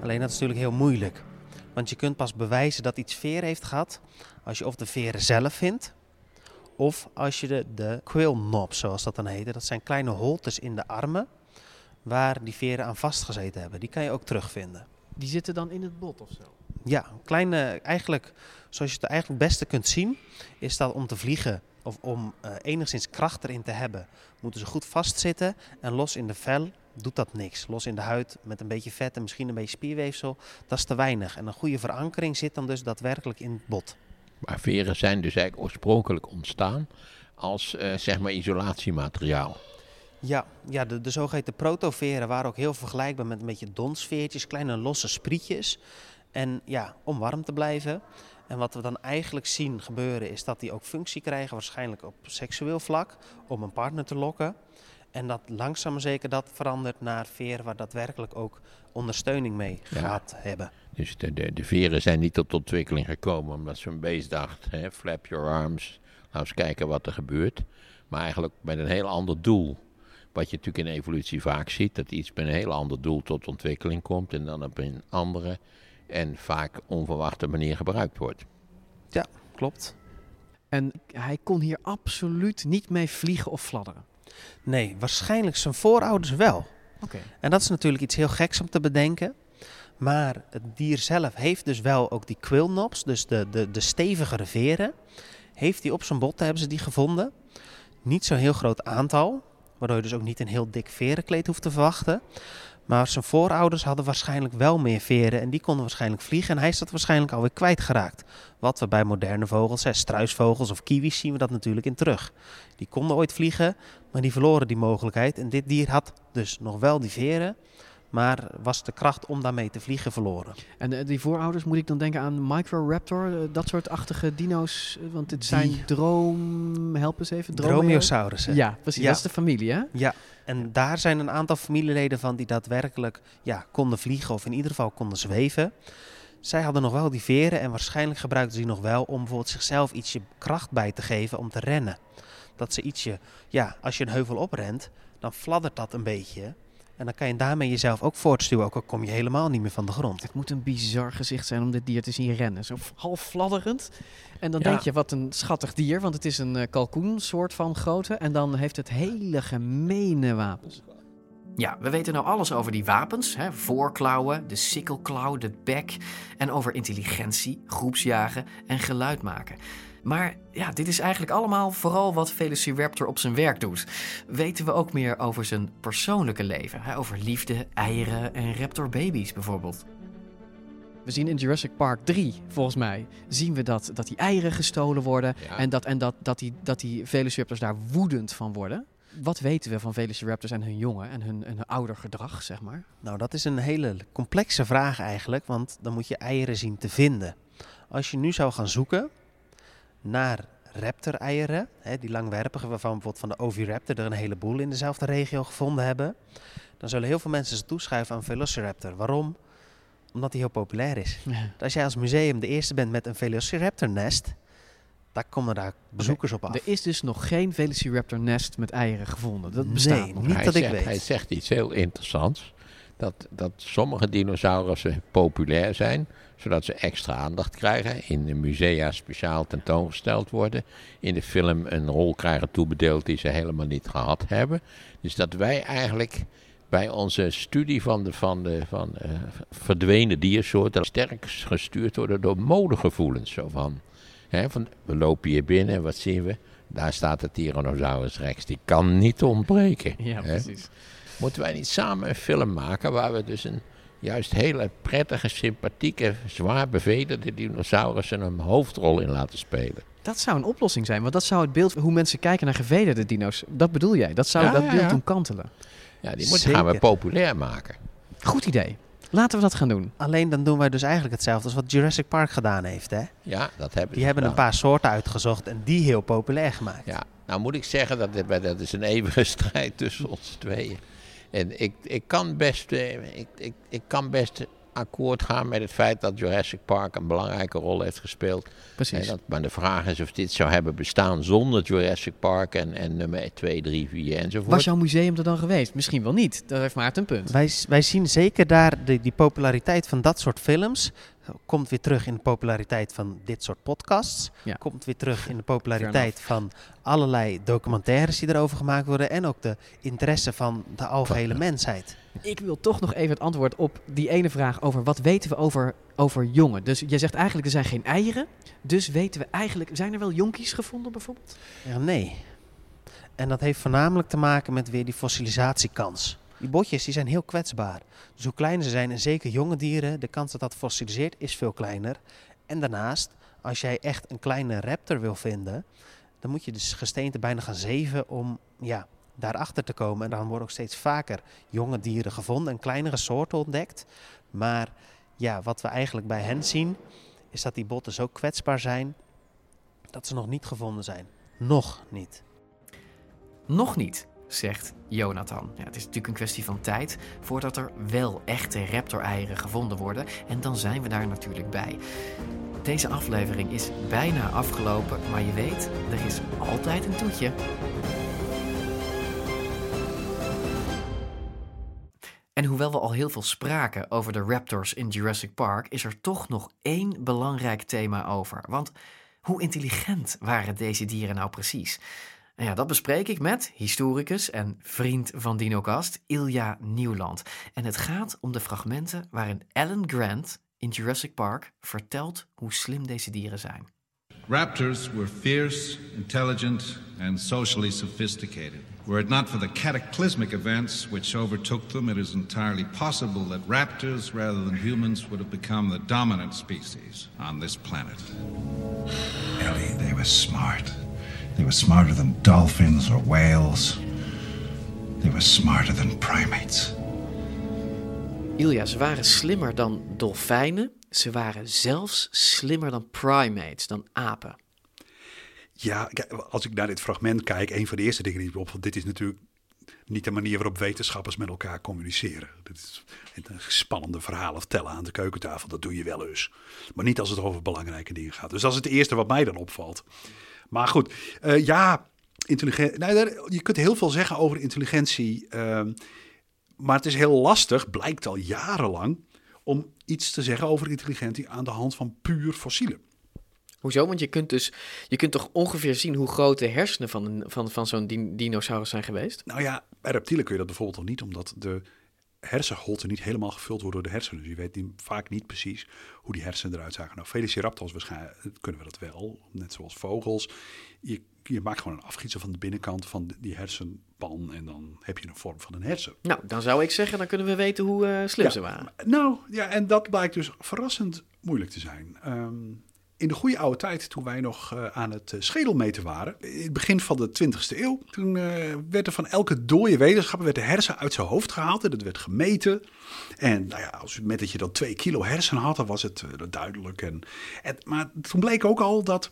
Alleen dat is natuurlijk heel moeilijk. Want je kunt pas bewijzen dat iets veren heeft gehad als je of de veren zelf vindt, of als je de, de quill knobs, zoals dat dan heet. Dat zijn kleine holtes in de armen waar die veren aan vastgezeten hebben. Die kan je ook terugvinden. Die zitten dan in het bot of zo? Ja, kleine, eigenlijk, zoals je het eigenlijk het beste kunt zien, is dat om te vliegen of om uh, enigszins kracht erin te hebben, moeten ze goed vastzitten. En los in de vel doet dat niks. Los in de huid met een beetje vet en misschien een beetje spierweefsel, dat is te weinig. En een goede verankering zit dan dus daadwerkelijk in het bot. Maar veren zijn dus eigenlijk oorspronkelijk ontstaan als uh, zeg maar isolatiemateriaal. Ja, ja de, de zogeheten protoveren waren ook heel vergelijkbaar met een beetje donsveertjes, kleine losse sprietjes. En ja, om warm te blijven. En wat we dan eigenlijk zien gebeuren is dat die ook functie krijgen, waarschijnlijk op seksueel vlak, om een partner te lokken. En dat langzaam zeker dat verandert naar veren waar daadwerkelijk ook ondersteuning mee gaat hebben. Dus de, de, de, veren zijn niet tot ontwikkeling gekomen omdat zo'n beest dacht, hè, flap your arms, nou eens kijken wat er gebeurt. Maar eigenlijk met een heel ander doel. Wat je natuurlijk in evolutie vaak ziet, dat iets met een heel ander doel tot ontwikkeling komt en dan op een andere en vaak onverwachte manier gebruikt wordt. Ja, klopt. En hij kon hier absoluut niet mee vliegen of fladderen. Nee, waarschijnlijk zijn voorouders wel. Oké. En dat is natuurlijk iets heel geks om te bedenken. Maar het dier zelf heeft dus wel ook die quillnobs, dus de, de, de stevigere veren. Heeft hij op zijn botten, hebben ze die gevonden. Niet zo'n heel groot aantal, waardoor je dus ook niet een heel dik verenkleed hoeft te verwachten. Maar zijn voorouders hadden waarschijnlijk wel meer veren en die konden waarschijnlijk vliegen. En hij is dat waarschijnlijk alweer kwijtgeraakt. Wat we bij moderne vogels, hè, struisvogels of kiwis, zien we dat natuurlijk in terug. Die konden ooit vliegen, maar die verloren die mogelijkheid. En dit dier had dus nog wel die veren, maar was de kracht om daarmee te vliegen verloren. En uh, die voorouders moet ik dan denken aan Microraptor, uh, dat soort achtige dino's, uh, want het zijn droom, help eens even, Dromaeosaurussen. Ja, precies, ja. dat is de familie hè? Ja, en daar zijn een aantal familieleden van die daadwerkelijk ja, konden vliegen of in ieder geval konden zweven. Zij hadden nog wel die veren en waarschijnlijk gebruikten ze die nog wel om bijvoorbeeld zichzelf ietsje kracht bij te geven om te rennen. Dat ze ietsje, ja, als je een heuvel oprent, dan fladdert dat een beetje. En dan kan je daarmee jezelf ook voortstuwen, ook al kom je helemaal niet meer van de grond. Het moet een bizar gezicht zijn om dit dier te zien rennen. Zo half fladderend. En dan denk je, wat een schattig dier, want het is een uh, kalkoen soort van grootte. En dan heeft het hele gemene wapens. Ja, we weten nou alles over die wapens. Hè? Voorklauwen, de sikkelklauw, de bek. En over intelligentie, groepsjagen en geluid maken. Maar ja, dit is eigenlijk allemaal vooral wat Velociraptor op zijn werk doet. Weten we ook meer over zijn persoonlijke leven? Hè? Over liefde, eieren en raptorbabies bijvoorbeeld. We zien in Jurassic Park 3, volgens mij, zien we dat, dat die eieren gestolen worden. En, dat, en dat, dat, die, dat die Velociraptors daar woedend van worden. Wat weten we van Velociraptors en hun jongen en hun, hun ouder gedrag, zeg maar? Nou, dat is een hele complexe vraag eigenlijk, want dan moet je eieren zien te vinden. Als je nu zou gaan zoeken naar raptor-eieren, die langwerpige, waarvan bijvoorbeeld van de Oviraptor er een heleboel in dezelfde regio gevonden hebben, dan zullen heel veel mensen ze toeschuiven aan Velociraptor. Waarom? Omdat hij heel populair is. Als jij als museum de eerste bent met een Velociraptor-nest, daar komen daar bezoekers op af. Er is dus nog geen Velociraptor-nest met eieren gevonden. Dat bestaat nee, nog niet hij dat ik weet. Hij zegt iets heel interessants. Dat, dat sommige dinosaurussen populair zijn, zodat ze extra aandacht krijgen. In de musea speciaal tentoongesteld worden. In de film een rol krijgen toebedeeld die ze helemaal niet gehad hebben. Dus dat wij eigenlijk bij onze studie van de, van de van, uh, verdwenen diersoorten sterk gestuurd worden door modegevoelens. Zo van, hè, van, we lopen hier binnen en wat zien we? Daar staat de Tyrannosaurus rex. Die kan niet ontbreken. Ja, hè? precies. Moeten wij niet samen een film maken waar we dus een juist hele prettige, sympathieke, zwaar bevederde dinosaurus een hoofdrol in laten spelen? Dat zou een oplossing zijn, want dat zou het beeld hoe mensen kijken naar gevederde dino's. Dat bedoel jij? Dat zou Ja, dat ja, beeld ja. doen kantelen. Ja, die moeten gaan we populair maken. Goed idee. Laten we dat gaan doen. Alleen dan doen wij dus eigenlijk hetzelfde als wat Jurassic Park gedaan heeft. Hè? Ja, dat hebben Die hebben een paar soorten uitgezocht en die heel populair gemaakt. Ja, nou moet ik zeggen dat dit- dat is een eeuwige strijd tussen ons tweeën. En ik, ik, kan best, eh, ik, ik, ik kan best akkoord gaan met het feit dat Jurassic Park een belangrijke rol heeft gespeeld. Precies. Dat, maar de vraag is of dit zou hebben bestaan zonder Jurassic Park en, en nummer 2, 3, 4 enzovoort. Was jouw museum er dan geweest? Misschien wel niet. Daar heeft Maarten een punt. Wij, wij zien zeker daar de, die populariteit van dat soort films. Komt weer terug in de populariteit van dit soort podcasts. Ja. Komt weer terug in de populariteit van allerlei documentaires die erover gemaakt worden. En ook de interesse van de algehele mensheid. Ik wil toch nog even het antwoord op die ene vraag over wat weten we over, over jongen. Dus jij zegt eigenlijk er zijn geen eieren. Dus weten we eigenlijk, zijn er wel jonkies gevonden bijvoorbeeld? Ja, nee. En dat heeft voornamelijk te maken met weer die fossilisatiekans. Die botjes die zijn heel kwetsbaar. Dus hoe kleiner ze zijn, en zeker jonge dieren, de kans dat dat fossiliseert is veel kleiner. En daarnaast, als jij echt een kleine raptor wil vinden, dan moet je dus gesteente bijna gaan zeven om ja, daarachter te komen. En dan worden ook steeds vaker jonge dieren gevonden en kleinere soorten ontdekt. Maar ja, wat we eigenlijk bij hen zien, is dat die botten zo kwetsbaar zijn dat ze nog niet gevonden zijn. Nog niet. Nog niet, zegt Jonathan. Ja, het is natuurlijk een kwestie van tijd voordat er wel echte raptor-eieren gevonden worden. En dan zijn we daar natuurlijk bij. Deze aflevering is bijna afgelopen, maar je weet, er is altijd een toetje. En hoewel we al heel veel spraken over de raptors in Jurassic Park, is er toch nog één belangrijk thema over. Want hoe intelligent waren deze dieren nou precies? En ja, dat bespreek ik met historicus en vriend van DinoCast, Ilja Nieuwland. En het gaat om de fragmenten waarin Alan Grant in Jurassic Park vertelt hoe slim deze dieren zijn. Raptors were fierce, intelligent, and socially sophisticated. Were it not for the cataclysmic events which overtook them, it is entirely possible that raptors, rather than humans, would have become the dominant species on this planet. Ellie, they were smart. They were smarter than dolphins or whales. They were smarter than primates. Ilja, ze waren slimmer dan dolfijnen. Ze waren zelfs slimmer dan primates, dan apen. Ja, als ik naar dit fragment kijk, een van de eerste dingen die ik opvalt, dit is natuurlijk niet de manier waarop wetenschappers met elkaar communiceren. Dit is een spannende verhalen vertellen aan de keukentafel, dat doe je wel eens. Maar niet als het over belangrijke dingen gaat. Dus dat is het eerste wat mij dan opvalt. Maar goed, uh, ja, intelligent. Nou, je kunt heel veel zeggen over intelligentie. Uh, maar het is heel lastig, blijkt al jarenlang, om iets te zeggen over intelligentie aan de hand van puur fossielen. Hoezo? Want je kunt dus, je kunt toch ongeveer zien hoe groot de hersenen van, van, van zo'n dinosaurus zijn geweest? Nou ja, bij reptielen kun je dat bijvoorbeeld nog niet, omdat de hersenholten niet helemaal gevuld worden door de hersenen. Dus je weet niet, vaak niet precies hoe die hersenen eruit zagen. Nou, Velociraptors waarschijnlijk kunnen we dat wel, net zoals vogels. Je, je maakt gewoon een afgietsel van de binnenkant van die hersenpan en dan heb je een vorm van een hersen. Nou, dan zou ik zeggen, dan kunnen we weten hoe uh, slim ze waren. Nou, ja, en dat blijkt dus verrassend moeilijk te zijn. Ehm, in de goede oude tijd, toen wij nog uh, aan het uh, schedelmeten waren, in het begin van de 20e eeuw, toen uh, werd er van elke dode wetenschapper werd de hersen uit zijn hoofd gehaald en dat werd gemeten. En nou ja, als, met dat je dan twee kilo hersenen had, dan was het duidelijk. En, en, maar toen bleek ook al dat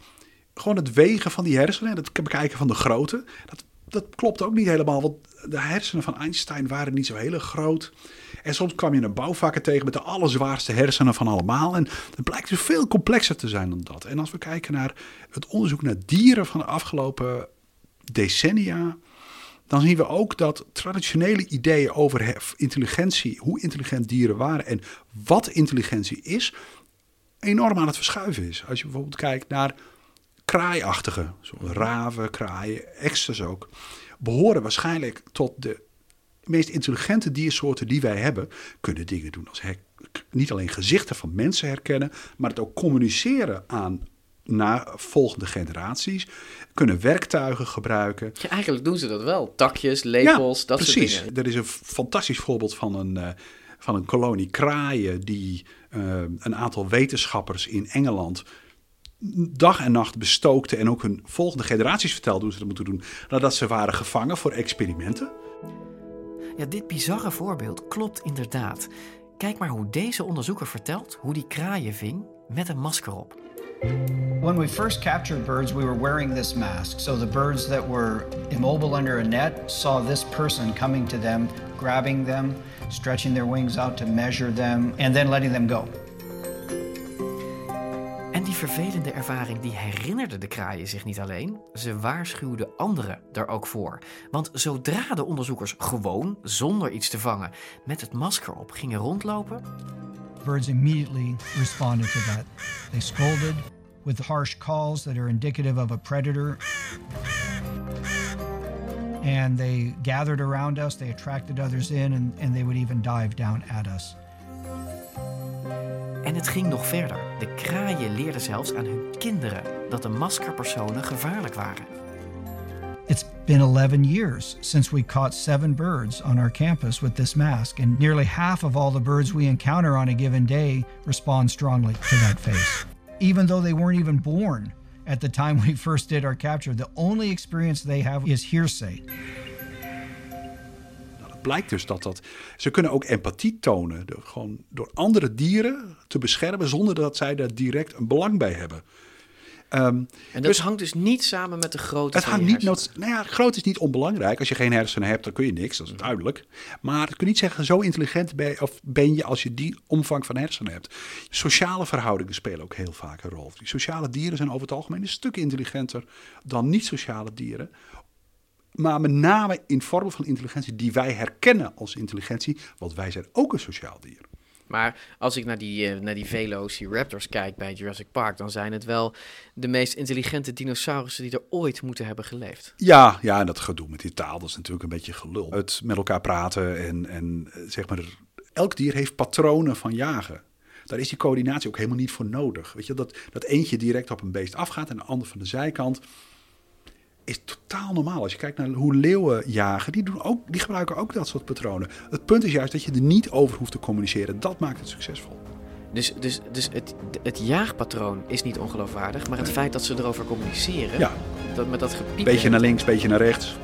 gewoon het wegen van die hersenen, het bekijken van de grootte, dat, dat klopt ook niet helemaal. Want de hersenen van Einstein waren niet zo heel groot. En soms kwam je een bouwvakker tegen met de allerzwaarste hersenen van allemaal. En het blijkt dus veel complexer te zijn dan dat. En als we kijken naar het onderzoek naar dieren van de afgelopen decennia. Dan zien we ook dat traditionele ideeën over intelligentie, hoe intelligent dieren waren en wat intelligentie is, enorm aan het verschuiven is. Als je bijvoorbeeld kijkt naar kraaiachtige, raven, kraaien, eksters ook, behoren waarschijnlijk tot de meest intelligente diersoorten die wij hebben, kunnen dingen doen als niet alleen gezichten van mensen herkennen, maar het ook communiceren aan naar volgende generaties. Kunnen werktuigen gebruiken. Ja, eigenlijk doen ze dat wel. Takjes, lepels, dat precies. soort dingen. Er is een fantastisch voorbeeld van een, uh, van een kolonie kraaien die uh, een aantal wetenschappers in Engeland dag en nacht bestookte en ook hun volgende generaties vertelde hoe ze dat moeten doen nadat ze waren gevangen voor experimenten. Ja, dit bizarre voorbeeld klopt inderdaad. Kijk maar hoe deze onderzoeker vertelt hoe die kraaien ving met een masker op. When we first captured birds, we were wearing this mask. So the birds that were immobile under a net saw this person coming to them, grabbing them, stretching their wings out to measure them, and then letting them go. En die vervelende ervaring die herinnerde de kraaien zich niet alleen, ze waarschuwden anderen er ook voor. Want zodra de onderzoekers gewoon, zonder iets te vangen, met het masker op gingen rondlopen. Birds immediately responded to that. They scolded with harsh calls that are indicative of a predator. And they gathered around us, they attracted others in, and, and they would even dive down at us. En het ging nog verder. De kraaien leerden zelfs aan hun kinderen dat de maskerpersonen gevaarlijk waren. It's been 11 years since we caught seven birds on our campus with this mask, and nearly half of all the birds we encounter on a given day respond strongly to that face. even though they weren't even born at the time we first did our capture. The only experience they have is hearsay. Blijkt dus dat dat. Ze kunnen ook empathie tonen. Door, gewoon door andere dieren te beschermen. zonder dat zij daar direct een belang bij hebben. Ehm, En dat dus hangt dus niet samen met de grootte het van hangt niet nou ja, groot is niet onbelangrijk. Als je geen hersenen hebt, dan kun je niks. Dat is duidelijk. Maar het kun je niet zeggen, zo intelligent ben, je- of ben je als je die omvang van hersenen hebt. Sociale verhoudingen spelen ook heel vaak een rol. Die sociale dieren zijn over het algemeen een stuk intelligenter dan niet-sociale dieren. Maar met name in vormen van intelligentie die wij herkennen als intelligentie. Want wij zijn ook een sociaal dier. Maar als ik naar die, eh, naar die Velociraptors kijk bij Jurassic Park, dan zijn het wel de meest intelligente dinosaurussen die er ooit moeten hebben geleefd. Ja, ja, en dat gedoe met die taal, dat is natuurlijk een beetje gelul. Het met elkaar praten en, en eh, zeg maar, elk dier heeft patronen van jagen. Daar is die coördinatie ook helemaal niet voor nodig. Weet je, dat, dat eentje direct op een beest afgaat en de ander van de zijkant is totaal normaal. Als je kijkt naar hoe leeuwen jagen, die, doen ook, die gebruiken ook dat soort patronen. Het punt is juist dat je er niet over hoeft te communiceren. Dat maakt het succesvol. Dus, dus, dus het, het jaagpatroon is niet ongeloofwaardig, maar het feit dat ze erover communiceren, Ja. dat, met dat gepiep... Beetje naar links, beetje naar rechts.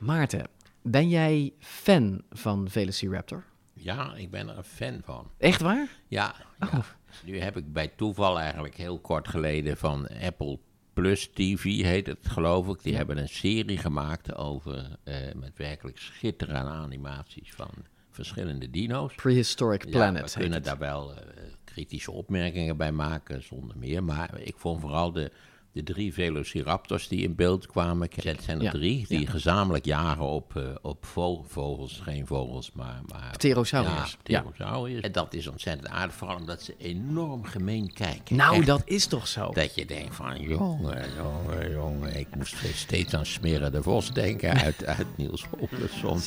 Maarten, ben jij fan van Velociraptor? Ja, ik ben er een fan van. Echt waar? Ja. ja. Nu heb ik bij toeval eigenlijk heel kort geleden van Apple Plus TV, heet het geloof ik. Die Ja. hebben een serie gemaakt over, eh, met werkelijk schitterende animaties van verschillende dino's. Prehistoric Planet Ja, we kunnen daar wel eh, kritische opmerkingen bij maken, zonder meer. Maar ik vond vooral de, de drie velociraptors die in beeld kwamen. Het zijn er Ja, drie die ja. gezamenlijk jagen op, eh, op vo- vogels. Geen vogels, maar... maar Pterosauriërs, Ja, ja. pterosauriërs. En dat is ontzettend aardig, vooral omdat ze enorm gemeen kijken. Nou, Echt. dat is toch zo? Dat je denkt van, jongen, jongen, jongen. Ik moest steeds aan Smeren de Vos denken uit, uit Niels Holgersson.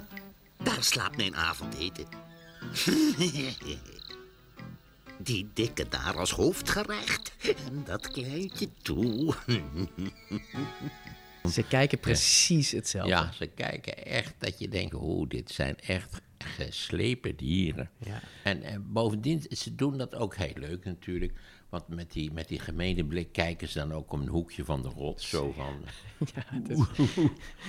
Daar slaapt mijn avondeten. Die dikke daar als hoofdgerecht. En dat kleintje toe. Ze kijken precies hetzelfde. Ja, ze kijken echt dat je denkt, oh, dit zijn echt geslepen dieren. Ja. En, en bovendien, ze doen dat ook heel leuk natuurlijk. Want met die, met die gemene blik kijken ze dan ook om een hoekje van de rot. Zo van... Ja,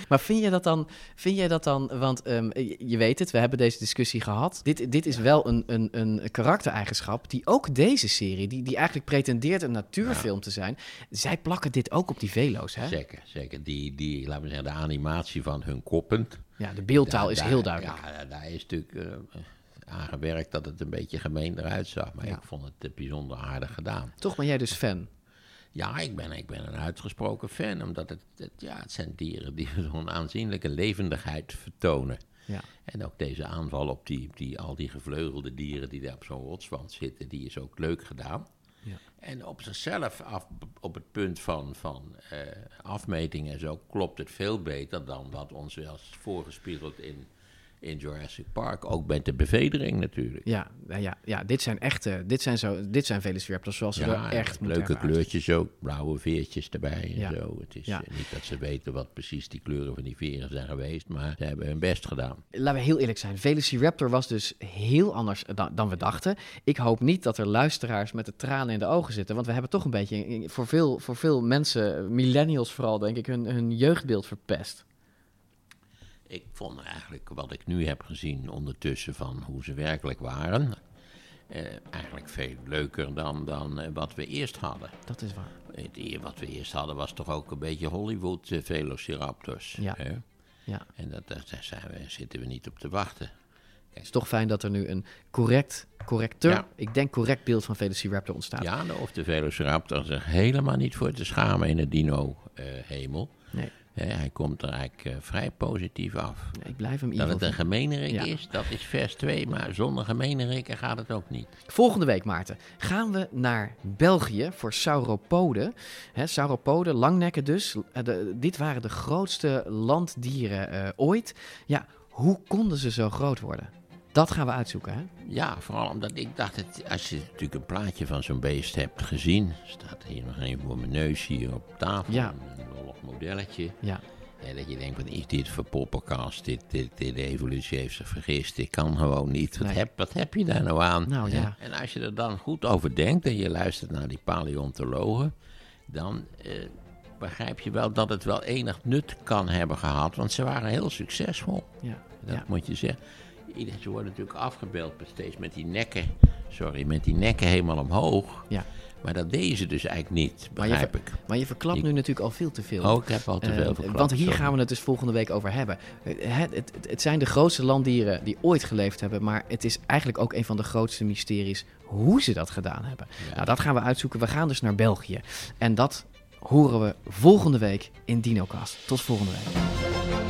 Maar vind je dat dan, vind jij dat dan, want ehm, je weet het, we hebben deze discussie gehad. Dit, dit is wel een, een, een karaktereigenschap die ook deze serie, die, die eigenlijk pretendeert een natuurfilm te zijn, zij plakken dit ook op die velo's, hè? Zeker, zeker. Die, die, laten we zeggen, de animatie van hun koppen. Ja, de beeldtaal Daar- is daar- heel duidelijk. Ja, daar is natuurlijk eh, aan gewerkt dat het een beetje gemeen eruit zag. Maar Ja. ik vond het eh, bijzonder aardig gedaan. Toch ben jij dus fan? Ja, ik ben, ik ben een uitgesproken fan, omdat het, het, ja, het zijn dieren die zo'n aanzienlijke levendigheid vertonen. Ja. En ook deze aanval op die, die, al die gevleugelde dieren die daar op zo'n rotswand zitten, die is ook leuk gedaan. Ja. En op zichzelf, af, op het punt van, van eh, afmetingen en zo, klopt het veel beter dan wat ons wel is voorgespiegeld in, in Jurassic Park. Ook met de bevedering natuurlijk. Ja, nou ja, ja dit zijn echte, dit zijn, zo, dit zijn Velociraptors zoals ze er echt moeten leuke kleurtjes ook, blauwe veertjes erbij en Ja. zo. Het is Ja. eh, niet dat ze weten wat precies die kleuren van die veren zijn geweest, maar ze hebben hun best gedaan. Laten we heel eerlijk zijn. Velociraptor was dus heel anders dan, dan we dachten. Ik hoop niet dat er luisteraars met de tranen in de ogen zitten. Want we hebben toch een beetje voor veel, voor veel mensen, millennials vooral, denk ik, hun, hun jeugdbeeld verpest. Ik vond eigenlijk wat ik nu heb gezien ondertussen van hoe ze werkelijk waren, eh, eigenlijk veel leuker dan, dan eh, wat we eerst hadden. Dat is waar. Het, wat we eerst hadden was toch ook een beetje Hollywood eh, Velociraptors. Ja. Hè? Ja. En dat, daar zijn we, zitten we niet op te wachten. Het is toch fijn dat er nu een correct, correcteur, Ja. ik denk correct beeld van Velociraptor ontstaat. Ja, hoeft de Velociraptor zich helemaal niet voor te schamen in de dino-hemel. Nee. Hij komt er eigenlijk eh, vrij positief af. ik blijf hem Dat het een gemeenerik Ja. is, dat is vers 2, maar zonder gemeenerikken gaat het ook niet. Volgende week, Maarten, gaan we naar België voor sauropoden. Hè, sauropoden, langnekken dus. Eh, de- dit waren de grootste landdieren eh, ooit. Ja, hoe konden ze zo groot worden? Dat gaan we uitzoeken, hè? Ja, vooral omdat ik dacht, het, als je natuurlijk een plaatje van zo'n beest hebt gezien, staat hier nog een voor mijn neus hier op tafel, Ja. Modelletje. Ja. Ja, dat je denkt, wat is dit voor poppenkast? Dit, dit, dit, de evolutie heeft zich vergist. Dit kan gewoon niet. Wat, Nee. heb, wat heb je daar nou aan? Nou, ja. En als je er dan goed over denkt en je luistert naar die paleontologen, dan eh, begrijp je wel dat het wel enig nut kan hebben gehad. Want ze waren heel succesvol. Ja. Dat Ja. moet je zeggen. Ze worden natuurlijk afgebeeld steeds met die nekken. Sorry, met die nekken helemaal omhoog. Ja. Maar dat deden ze dus eigenlijk niet, Maar je, begrijp ik. maar je verklapt nu natuurlijk al veel te veel. Oh, ik heb al te Eh, veel verklapt, Want hier sorry. gaan we het dus volgende week over hebben. Eh, Het, het, het- het zijn de grootste landdieren die ooit geleefd hebben. Maar het is eigenlijk ook een van de grootste mysteries hoe ze dat gedaan hebben. Nou, dat gaan we uitzoeken. We gaan dus naar België. En dat horen we volgende week in DinoCast. Tot volgende week.